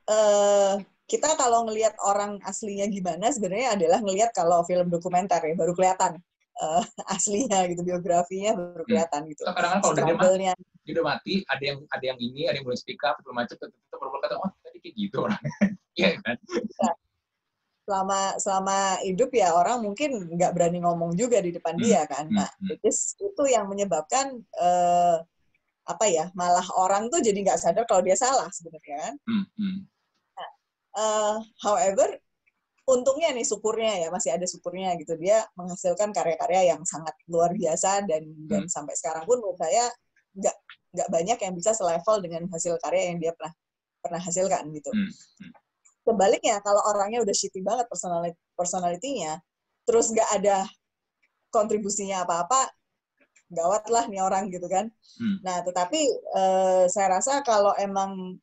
uh, kita kalau ngelihat orang aslinya gimana sebenarnya adalah ngelihat kalau film dokumenter ya baru kelihatan uh, aslinya gitu biografinya baru hmm. kelihatan hmm. gitu.
Kadang-kadang kalau dia mati, dia udah mati, ada yang ada yang ini, ada yang belum speak up, belum macam, tetap baru kata, oh tadi kayak gitu orang, Iya kan?
Selama selama hidup ya orang mungkin nggak berani ngomong juga di depan hmm. dia kan. Hmm, nah, hmm. itu yang menyebabkan uh, apa ya malah orang tuh jadi nggak sadar kalau dia salah sebenarnya kan. Hmm. Hmm. Nah, uh, however untungnya nih syukurnya ya masih ada syukurnya gitu dia menghasilkan karya-karya yang sangat luar biasa dan hmm. dan sampai sekarang pun menurut saya nggak nggak banyak yang bisa selevel dengan hasil karya yang dia pernah pernah hasilkan gitu. Hmm. Sebaliknya kalau orangnya udah shitty banget personality personalitinya, terus nggak ada kontribusinya apa-apa, gawat lah nih orang gitu kan. Hmm. Nah, tetapi uh, saya rasa kalau emang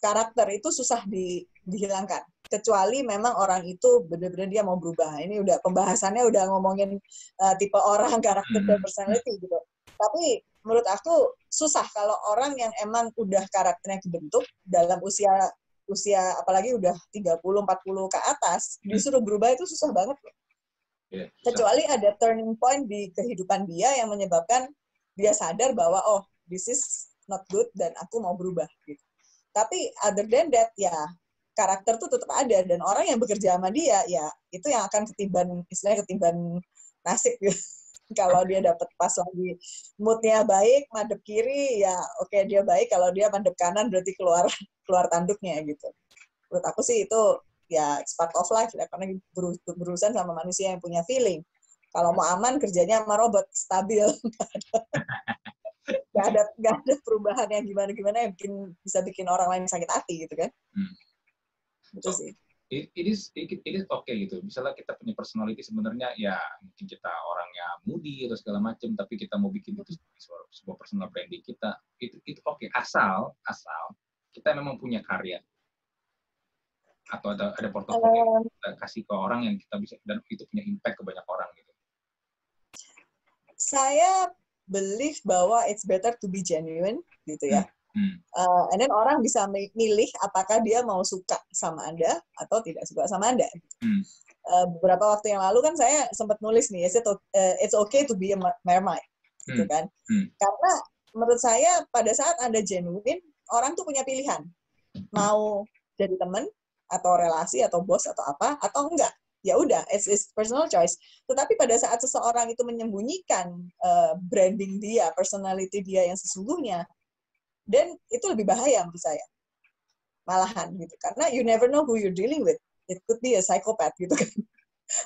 karakter itu susah di, dihilangkan. Kecuali memang orang itu benar-benar dia mau berubah. Ini udah pembahasannya udah ngomongin uh, tipe orang, karakter hmm. dan personality gitu. Tapi menurut aku susah kalau orang yang emang udah karakternya kebentuk dalam usia usia apalagi udah 30 40 ke atas hmm. disuruh berubah itu susah banget loh. Yeah, Kecuali ada turning point di kehidupan dia yang menyebabkan dia sadar bahwa oh this is not good dan aku mau berubah gitu. Tapi other than that ya karakter tuh tetap ada dan orang yang bekerja sama dia ya itu yang akan ketiban istilahnya ketiban nasib gitu. Kalau dia dapat pas lagi moodnya baik madep kiri ya oke okay, dia baik. Kalau dia madep kanan berarti keluar [LAUGHS] keluar tanduknya gitu. Menurut aku sih itu ya part of life ya karena berurusan sama manusia yang punya feeling. Kalau mau aman kerjanya sama robot stabil. [LAUGHS] Nggak ada nggak ada perubahan yang gimana gimana yang bikin bisa bikin orang lain sakit hati gitu kan. Hmm.
itu sih it, it is it, it is oke okay gitu misalnya kita punya personality sebenarnya ya mungkin kita orangnya moody atau segala macam tapi kita mau bikin itu sebuah, sebuah personal branding kita itu itu oke okay. asal asal kita memang punya karya atau ada ada portofolio um, kita kasih ke orang yang kita bisa dan itu punya impact ke banyak orang gitu.
Saya believe bahwa it's better to be genuine gitu ya. Hmm. Uh, and then orang bisa milih apakah dia mau suka sama Anda atau tidak suka sama Anda. Hmm. Uh, beberapa waktu yang lalu kan saya sempat nulis nih, it's, uh, it's okay to be a mermaid, gitu hmm. kan. Hmm. Karena menurut saya pada saat Anda genuine, orang tuh punya pilihan. Mau jadi teman atau relasi atau bos atau apa atau enggak ya udah it's, it's personal choice tetapi pada saat seseorang itu menyembunyikan uh, branding dia personality dia yang sesungguhnya dan itu lebih bahaya menurut saya malahan gitu karena you never know who you're dealing with it could be a psychopath gitu kan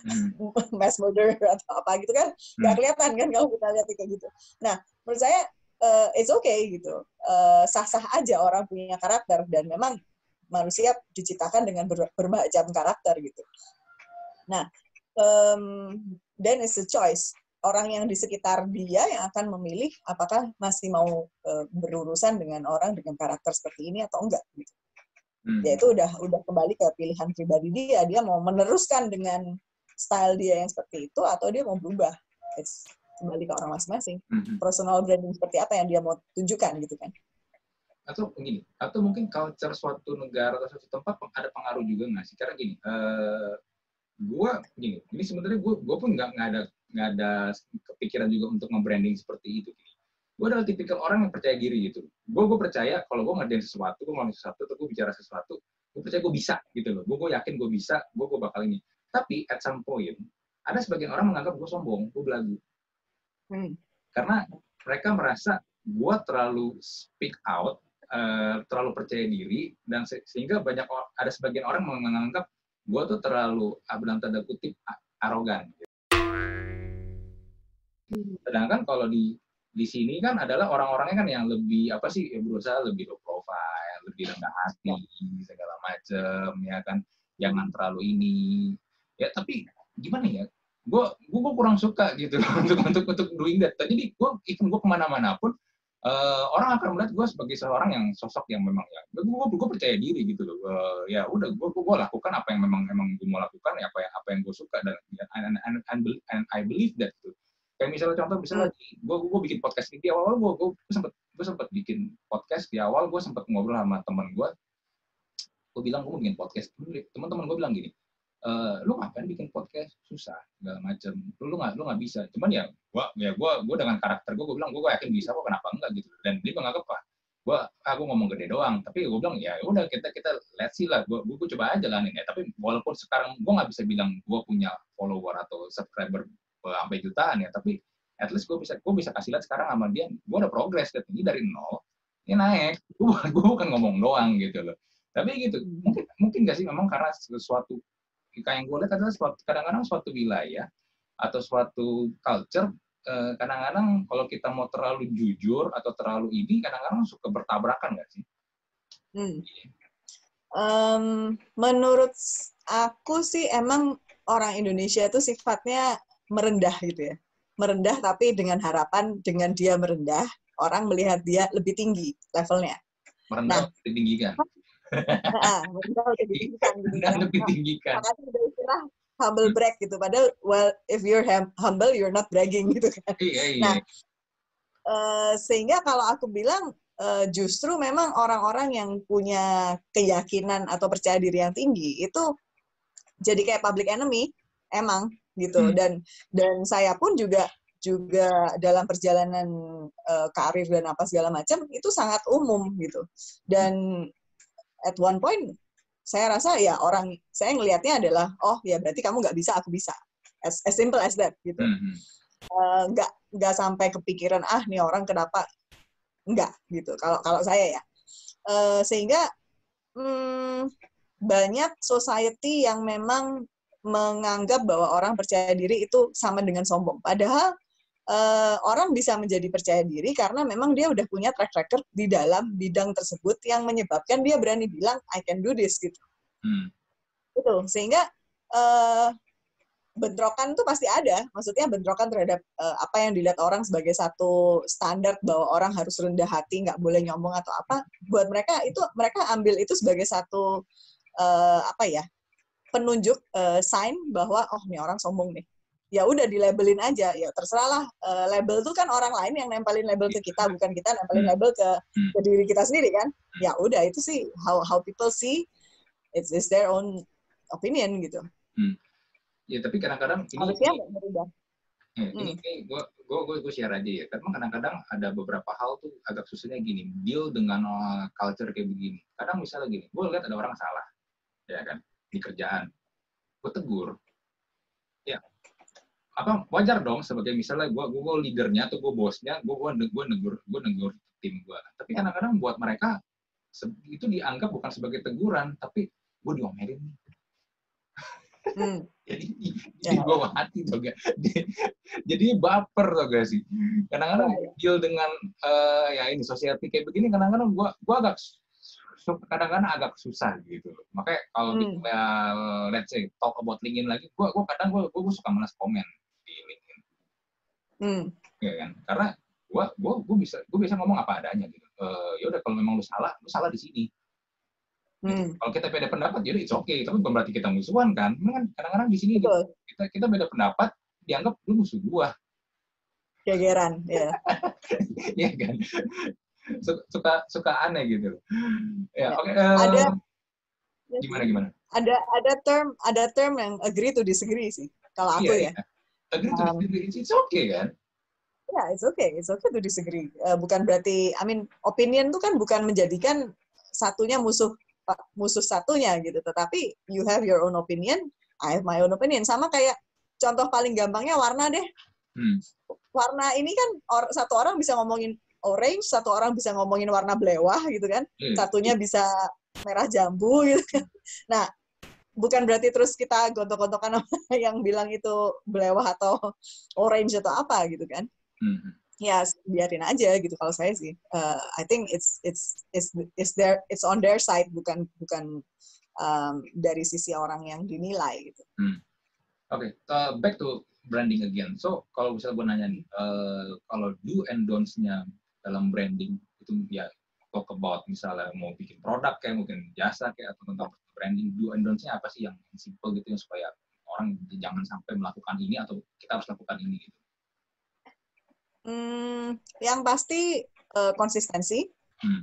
hmm. [LAUGHS] mass murder atau apa gitu kan nggak hmm. kelihatan kan kalau kita lihat kayak gitu nah menurut saya uh, it's okay gitu uh, sah-sah aja orang punya karakter dan memang manusia diciptakan dengan ber bermacam karakter gitu. Nah, um, then it's a choice. Orang yang di sekitar dia yang akan memilih apakah masih mau uh, berurusan dengan orang dengan karakter seperti ini atau enggak. Gitu. Hmm. Ya itu udah udah kembali ke pilihan pribadi dia. Dia mau meneruskan dengan style dia yang seperti itu atau dia mau berubah. It's kembali ke orang masing-masing. Hmm. Personal branding seperti apa yang dia mau tunjukkan gitu kan
atau begini atau mungkin culture suatu negara atau suatu tempat ada pengaruh juga nggak sih karena gini uh, gue gini ini sebenarnya gue gue pun nggak nggak ada nggak ada kepikiran juga untuk nge-branding seperti itu. Gue adalah tipikal orang yang percaya diri gitu. Gue gue percaya kalau gue ngerjain sesuatu gue ngomong sesuatu atau gue bicara sesuatu gue percaya gue bisa gitu loh. Gue gue yakin gue bisa gue gue bakal ini. Tapi at some point ada sebagian orang menganggap gue sombong gue belagu. Hmm. karena mereka merasa gue terlalu speak out uh, terlalu percaya diri dan se sehingga banyak ada sebagian orang menganggap gue tuh terlalu dalam tanda kutip arogan. Sedangkan kalau di di sini kan adalah orang-orangnya kan yang lebih apa sih ya berusaha lebih low profile, lebih rendah hati segala macam ya kan. Jangan terlalu ini. Ya tapi gimana ya gue gue kurang suka gitu [LAUGHS] untuk untuk untuk doing that. Jadi gue even gue ke mana-mana pun uh, orang akan melihat gue sebagai seorang yang sosok yang memang ya gue gue percaya diri gitu loh. Uh, ya udah gue gue lakukan apa yang memang memang gue mau lakukan ya apa yang apa yang gue suka dan and, and, and, and I believe that gitu kayak misalnya contoh misalnya hmm. gue gue bikin podcast ini di awal gue gue sempet gue sempet bikin podcast di awal gue sempet ngobrol sama teman gue gue bilang gue mau bikin podcast. Teman-teman gue bilang gini Uh, lu ngapain bikin podcast? Susah segala macam lu lu nggak lu nggak bisa. Cuman ya gua ya gua gua dengan karakter gua gua bilang gua yakin bisa kok kenapa enggak? Gitu. Dan dia menganggap ah gua aku ngomong gede doang. Tapi gua bilang ya udah kita kita let's see lah. Gua, gua coba aja jalanin ya tapi walaupun sekarang gua nggak bisa bilang gua punya follower atau subscriber sampai jutaan ya tapi at least gua bisa gua bisa kasih lihat sekarang sama dia gua udah progres ini dari nol ini naik [LAUGHS] gua bukan ngomong doang gitu loh tapi gitu mungkin mungkin gak sih memang karena sesuatu kayak yang gue lihat adalah kadang-kadang suatu wilayah atau suatu culture eh, kadang-kadang kalau kita mau terlalu jujur atau terlalu ini kadang-kadang suka bertabrakan nggak sih?
Hmm. Um, menurut aku sih emang orang Indonesia itu sifatnya merendah gitu ya. Merendah tapi dengan harapan dengan dia merendah, orang melihat dia lebih tinggi levelnya.
Merendah nah, lebih tinggi kan?
Nah, merendah lebih tinggi kan.
Gitu, lebih tinggi kan.
Makanya istilah humble brag gitu. Padahal, well, if you're humble, you're not bragging gitu kan.
Iya, iya.
Nah, uh, sehingga kalau aku bilang uh, justru memang orang-orang yang punya keyakinan atau percaya diri yang tinggi itu jadi kayak public enemy emang gitu. Hmm. dan dan saya pun juga juga dalam perjalanan uh, karir dan apa segala macam itu sangat umum gitu. Dan at one point saya rasa ya orang saya ngelihatnya adalah oh ya berarti kamu nggak bisa aku bisa. As, as simple as that gitu. Hmm. uh, nggak nggak sampai kepikiran ah nih orang kenapa? Nggak gitu kalau kalau saya ya. Uh, sehingga hmm, banyak society yang memang menganggap bahwa orang percaya diri itu sama dengan sombong padahal uh, orang bisa menjadi percaya diri karena memang dia udah punya track record di dalam bidang tersebut yang menyebabkan dia berani bilang I can do this gitu. Hmm. Itu sehingga uh, bentrokan tuh pasti ada. Maksudnya bentrokan terhadap uh, apa yang dilihat orang sebagai satu standar bahwa orang harus rendah hati, nggak boleh nyombong atau apa. Buat mereka itu mereka ambil itu sebagai satu uh, apa ya penunjuk uh, sign bahwa oh ini orang sombong nih ya udah di labelin aja ya terserah lah uh, label tuh kan orang lain yang nempelin label ke kita bukan kita nempelin hmm. label ke, hmm. ke diri kita sendiri kan ya udah itu sih how how people see it's, it's their own opinion gitu
hmm. ya tapi kadang-kadang ini harusnya berubah Ya, ini, hmm. gue gue gue gue share aja ya. Karena kadang-kadang ada beberapa hal tuh agak susahnya gini, deal dengan uh, culture kayak begini. Kadang misalnya gini, gue lihat ada orang salah, ya kan, di kerjaan, gue tegur, ya. Apa wajar dong sebagai misalnya gue gue leadernya atau gue bosnya gue gue gue negur gue negur tim gue tapi kadang-kadang buat mereka itu dianggap bukan sebagai teguran tapi gue diomelin hmm. [LAUGHS] jadi ya. di bawah hati tuh gak. [LAUGHS] Jadi baper tuh gak sih. Kadang-kadang ya, ya. deal dengan uh, ya ini society kayak begini kadang-kadang gue gue agak kadang-kadang agak susah gitu makanya kalau hmm. uh, let's say talk about LinkedIn lagi gue gue kadang gue gue suka malas komen hmm. ya kan? Karena gua gua gua bisa gua bisa ngomong apa adanya gitu. Uh, ya udah kalau memang lu salah lu salah di sini. Gitu. hmm. kalau kita beda pendapat jadi it's okay. Tapi bukan berarti kita musuhan kan? Memang kan kadang-kadang di sini gitu, kita kita beda pendapat dianggap lu musuh gua.
Kegeran ya. [LAUGHS]
Ya kan suka suka aneh gitu ya, ya. oke okay,
uh,
ada gimana gimana
ada ada term ada term yang agree to disagree sih kalau aku iya, ya iya
agree to um, disagree. It's okay kan?
Ya, yeah, it's okay. It's okay to disagree. Uh, bukan berarti, I mean, opinion itu kan bukan menjadikan satunya musuh musuh satunya gitu. Tetapi you have your own opinion, I have my own opinion. Sama kayak contoh paling gampangnya warna deh. Hmm. Warna ini kan or, satu orang bisa ngomongin orange, satu orang bisa ngomongin warna belewah gitu kan. Hmm. Satunya bisa merah jambu gitu kan. Nah, bukan berarti terus kita gontok-gontokan [LAUGHS] yang bilang itu belewah atau orange atau apa gitu kan. Mm-hmm. Ya biarin aja gitu kalau saya sih. Uh, I think it's it's it's it's there it's on their side bukan bukan um, dari sisi orang yang dinilai gitu. Mm.
Oke, okay. uh, back to branding again. So kalau misalnya gue nanya nih, uh, kalau do and don'ts-nya dalam branding itu ya talk about misalnya mau bikin produk kayak mungkin jasa kayak atau tentang branding do and don'ts-nya apa sih yang simple gitu yang supaya orang jangan sampai melakukan ini atau kita harus lakukan ini gitu?
Hmm, yang pasti uh, konsistensi, hmm.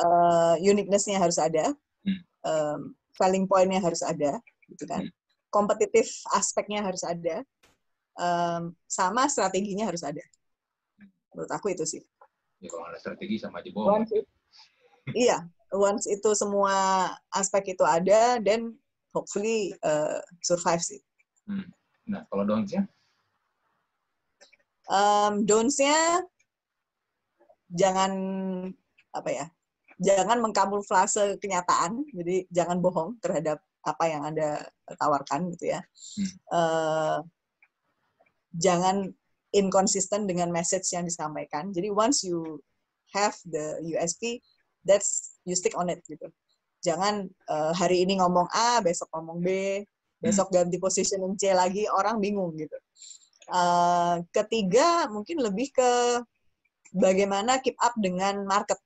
uh, uniqueness-nya harus ada, hmm. um, selling point-nya harus ada, gitu kan. Hmm. Kompetitif aspeknya harus ada, um, sama strateginya harus ada. Menurut aku itu sih.
Ya kalau ada strategi sama aja bohong.
iya, once itu semua aspek itu ada, then hopefully uh, survive sih.
Hmm. Nah, kalau don'ts-nya?
Um, don'ts-nya jangan apa ya? Jangan mengkamuflase kenyataan, jadi jangan bohong terhadap apa yang anda tawarkan gitu ya. Hmm. Uh, jangan inconsistent dengan message yang disampaikan. Jadi once you have the USP, that's you stick on it gitu. Jangan uh, hari ini ngomong A, besok ngomong B, besok ganti positioning C lagi, orang bingung gitu. Uh, ketiga mungkin lebih ke bagaimana keep up dengan market.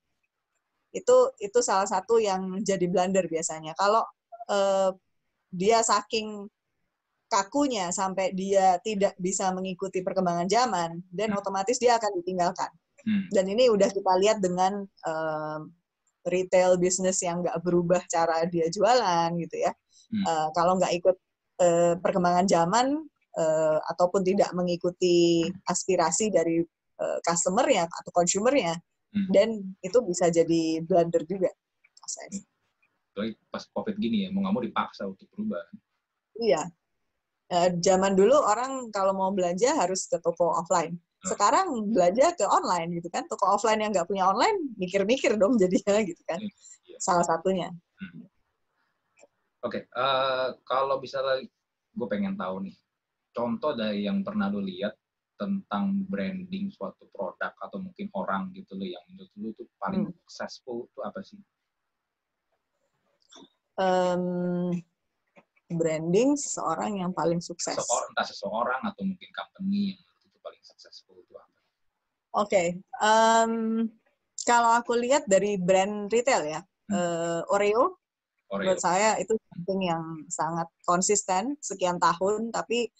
Itu itu salah satu yang jadi blunder biasanya. Kalau uh, dia saking kakunya sampai dia tidak bisa mengikuti perkembangan zaman, dan hmm. otomatis dia akan ditinggalkan. Hmm. Dan ini udah kita lihat dengan uh, retail bisnis yang nggak berubah cara dia jualan gitu ya. Hmm. Uh, kalau nggak ikut uh, perkembangan zaman uh, ataupun tidak mengikuti aspirasi dari uh, customer-nya atau consumer-nya, hmm. dan itu bisa jadi blunder juga.
Hmm. Pas COVID gini ya, mau nggak mau dipaksa untuk berubah.
Iya, uh, zaman dulu orang kalau mau belanja harus ke toko offline. Sekarang belanja ke online gitu kan. Toko offline yang nggak punya online mikir-mikir dong jadinya [LAUGHS] gitu kan. Iya, iya. Salah satunya. Hmm.
Oke, okay. uh, eh, kalau bisa lagi, gue pengen tahu nih, contoh dari yang pernah lo lihat tentang branding suatu produk atau mungkin orang gitu loh yang menurut lo tuh paling hmm. successful itu apa sih?
Um, branding seseorang yang paling sukses?
Seseorang, entah seseorang atau mungkin company yang itu paling successful itu apa? Oke,
okay. um, kalau aku lihat dari brand retail ya, hmm. uh, Oreo, Oreo, menurut saya itu something yang sangat konsisten sekian tahun, tapi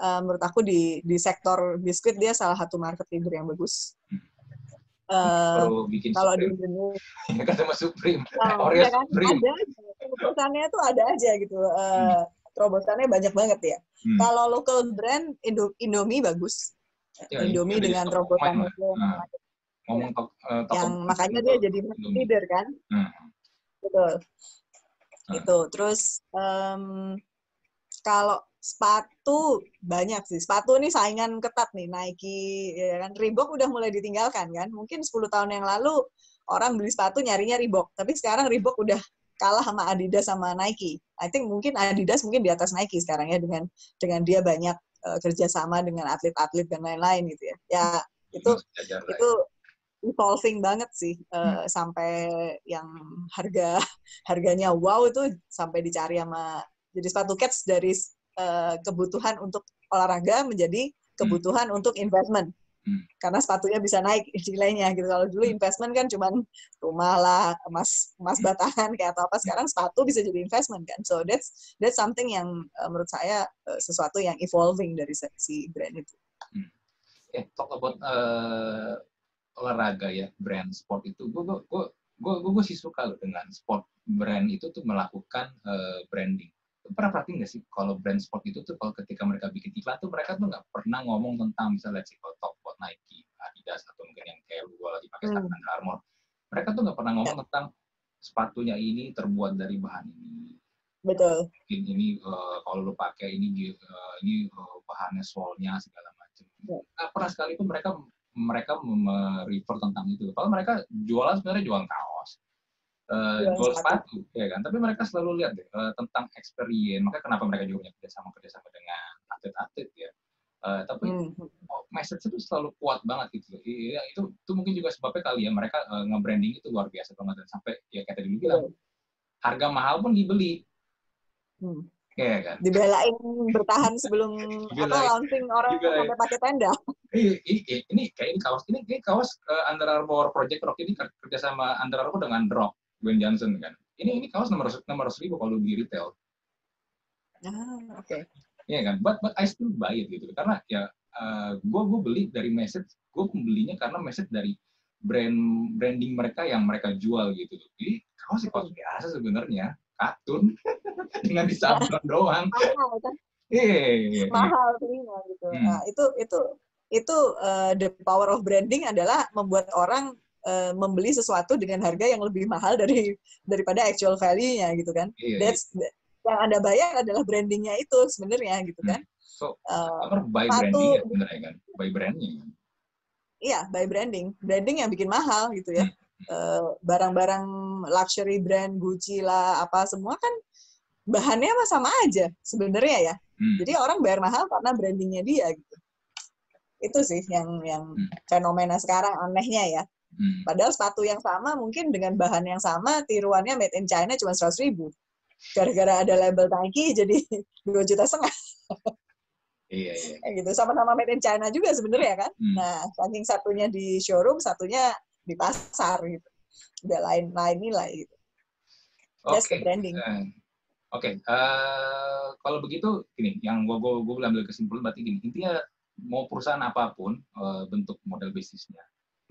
uh, menurut aku di di sektor biskuit dia salah satu market leader yang bagus. Hmm.
Uh, kalau di Indonesia [LAUGHS] kata Mas Supreme, oh, Oreo ya kan? Supreme.
Ada, terobosannya tuh ada aja gitu. Uh, hmm. Terobosannya banyak banget ya. Hmm. Kalau local brand Indo Indomie bagus. Ya, Indomie dengan terobosan nah, ngomong uh, yang makanya dia jadi leader kan. Hmm. Betul. Hmm. Itu. Terus um, kalau sepatu banyak sih. Sepatu ini saingan ketat nih Nike ya kan. Reebok udah mulai ditinggalkan kan. Mungkin 10 tahun yang lalu orang beli sepatu nyarinya Reebok, tapi sekarang Reebok udah kalah sama Adidas sama Nike. I think mungkin Adidas mungkin di atas Nike sekarang ya dengan dengan dia banyak uh, kerjasama dengan atlet-atlet dan lain-lain gitu ya. Ya itu itu evolving banget sih uh, hmm. sampai yang harga harganya wow itu sampai dicari sama jadi sepatu cats dari uh, kebutuhan untuk olahraga menjadi kebutuhan hmm. untuk investment. Hmm. Karena sepatunya bisa naik nilainya gitu. Kalau dulu hmm. investment kan cuma rumah lah, emas emas batangan kayak atau apa. Sekarang sepatu bisa jadi investment kan. So that's that's something yang uh, menurut saya uh, sesuatu yang evolving dari si brand itu.
Hmm. Eh, talk about uh, olahraga ya, brand sport itu. Gue gue gue gue gue sih suka loh dengan sport brand itu tuh melakukan uh, branding pernah perhatiin nggak sih kalau brand sport itu tuh kalau ketika mereka bikin iklan tuh mereka tuh nggak pernah ngomong tentang misalnya sih kalau top buat Nike, Adidas atau mungkin yang kayak lu lagi pakai hmm. Under Armour, mereka tuh nggak pernah ngomong tentang sepatunya ini terbuat dari bahan ini.
Betul.
Mungkin ini uh, kalau lu pakai ini uh, ini uh, bahannya solnya segala macam. Ya. Nah, pernah sekali tuh mereka mereka merefer tentang itu. Kalau mereka jualan sebenarnya jualan kaos uh, jual sepatu, ya kan? Tapi mereka selalu lihat deh uh, tentang experience. Makanya kenapa mereka juga punya kerjasama kerjasama dengan atlet-atlet ya. Uh, tapi hmm. oh, message itu selalu kuat banget gitu. Iya, itu itu mungkin juga sebabnya kali ya mereka uh, nge-branding itu luar biasa banget dan sampai ya kayak tadi bilang hmm. harga mahal pun dibeli.
Hmm. Ya kan? Dibelain bertahan sebelum [LAUGHS] apa launching orang Dibelain. sampai pakai tenda.
Ini, ini, ini kayak ini kaos ini, ini kaos uh, Under Armour Project Rock ini kerja sama Under Armour dengan Rock Gwen Johnson kan. Ini ini kaos nomor nomor ribu kalau di retail.
Ah, oke. Okay.
Iya kan, but but I still buy it gitu. Karena ya uh, gue gue beli dari message, gue membelinya karena message dari brand branding mereka yang mereka jual gitu. Jadi kaos sih kaos biasa sebenarnya, katun [LAUGHS] dengan disablon [LAUGHS] doang. Mahal kan?
Iya. Mahal belinya gitu. Hmm. Nah itu itu itu uh, the power of branding adalah membuat orang uh, membeli sesuatu dengan harga yang lebih mahal dari daripada actual value-nya gitu kan. Iya, That's iya. yang Anda bayar adalah brandingnya itu sebenarnya gitu kan. Hmm.
So, uh, by branding ya sebenarnya kan, by branding. Kan?
Iya, by branding. Branding yang bikin mahal gitu ya. Hmm. Uh, barang-barang luxury brand Gucci lah apa semua kan bahannya sama aja sebenarnya ya. Hmm. Jadi orang bayar mahal karena brandingnya dia gitu. Itu sih yang yang hmm. fenomena sekarang anehnya ya. Hmm. Padahal sepatu yang sama mungkin dengan bahan yang sama tiruannya made in China cuma seratus ribu. Gara-gara ada label Nike jadi [LAUGHS] dua juta setengah.
Iya, iya.
Kayak gitu. Sama-sama made in China juga sebenarnya kan. Hmm. Nah, saking satunya di showroom, satunya di pasar gitu. Udah lain-lain nilai gitu.
Oke. Okay. branding. Uh, Oke, okay. uh, kalau begitu gini, yang gue gue gue ambil kesimpulan berarti gini, intinya mau perusahaan apa pun uh, bentuk model bisnisnya,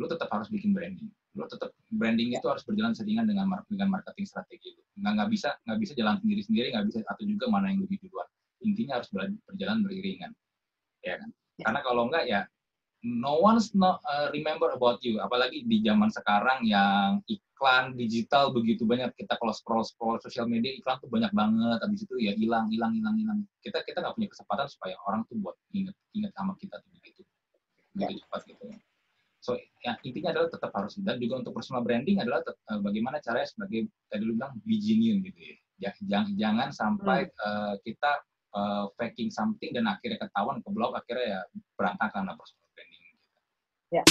lu tetap harus bikin branding. Lu tetap branding itu harus berjalan seringan dengan dengan marketing strategi itu. Nggak nggak bisa nggak bisa jalan sendiri sendiri, nggak bisa atau juga mana yang lebih duluan. Intinya harus berjalan beriringan, ya kan? Ya. Karena kalau enggak ya no one's not uh, remember about you. Apalagi di zaman sekarang yang iklan digital begitu banyak kita kalau scroll scroll sosial media iklan tuh banyak banget habis itu ya hilang hilang hilang hilang kita kita nggak punya kesempatan supaya orang tuh buat inget inget sama kita tuh begitu begitu cepat gitu So ya, intinya adalah tetap harus dan juga untuk personal branding adalah eh, bagaimana caranya sebagai tadi lu bilang be genuine gitu ya. Jangan jangan sampai hmm. uh, kita uh, faking something dan akhirnya ketahuan ke blog akhirnya ya berantakan lah personal branding. Gitu. Yeah.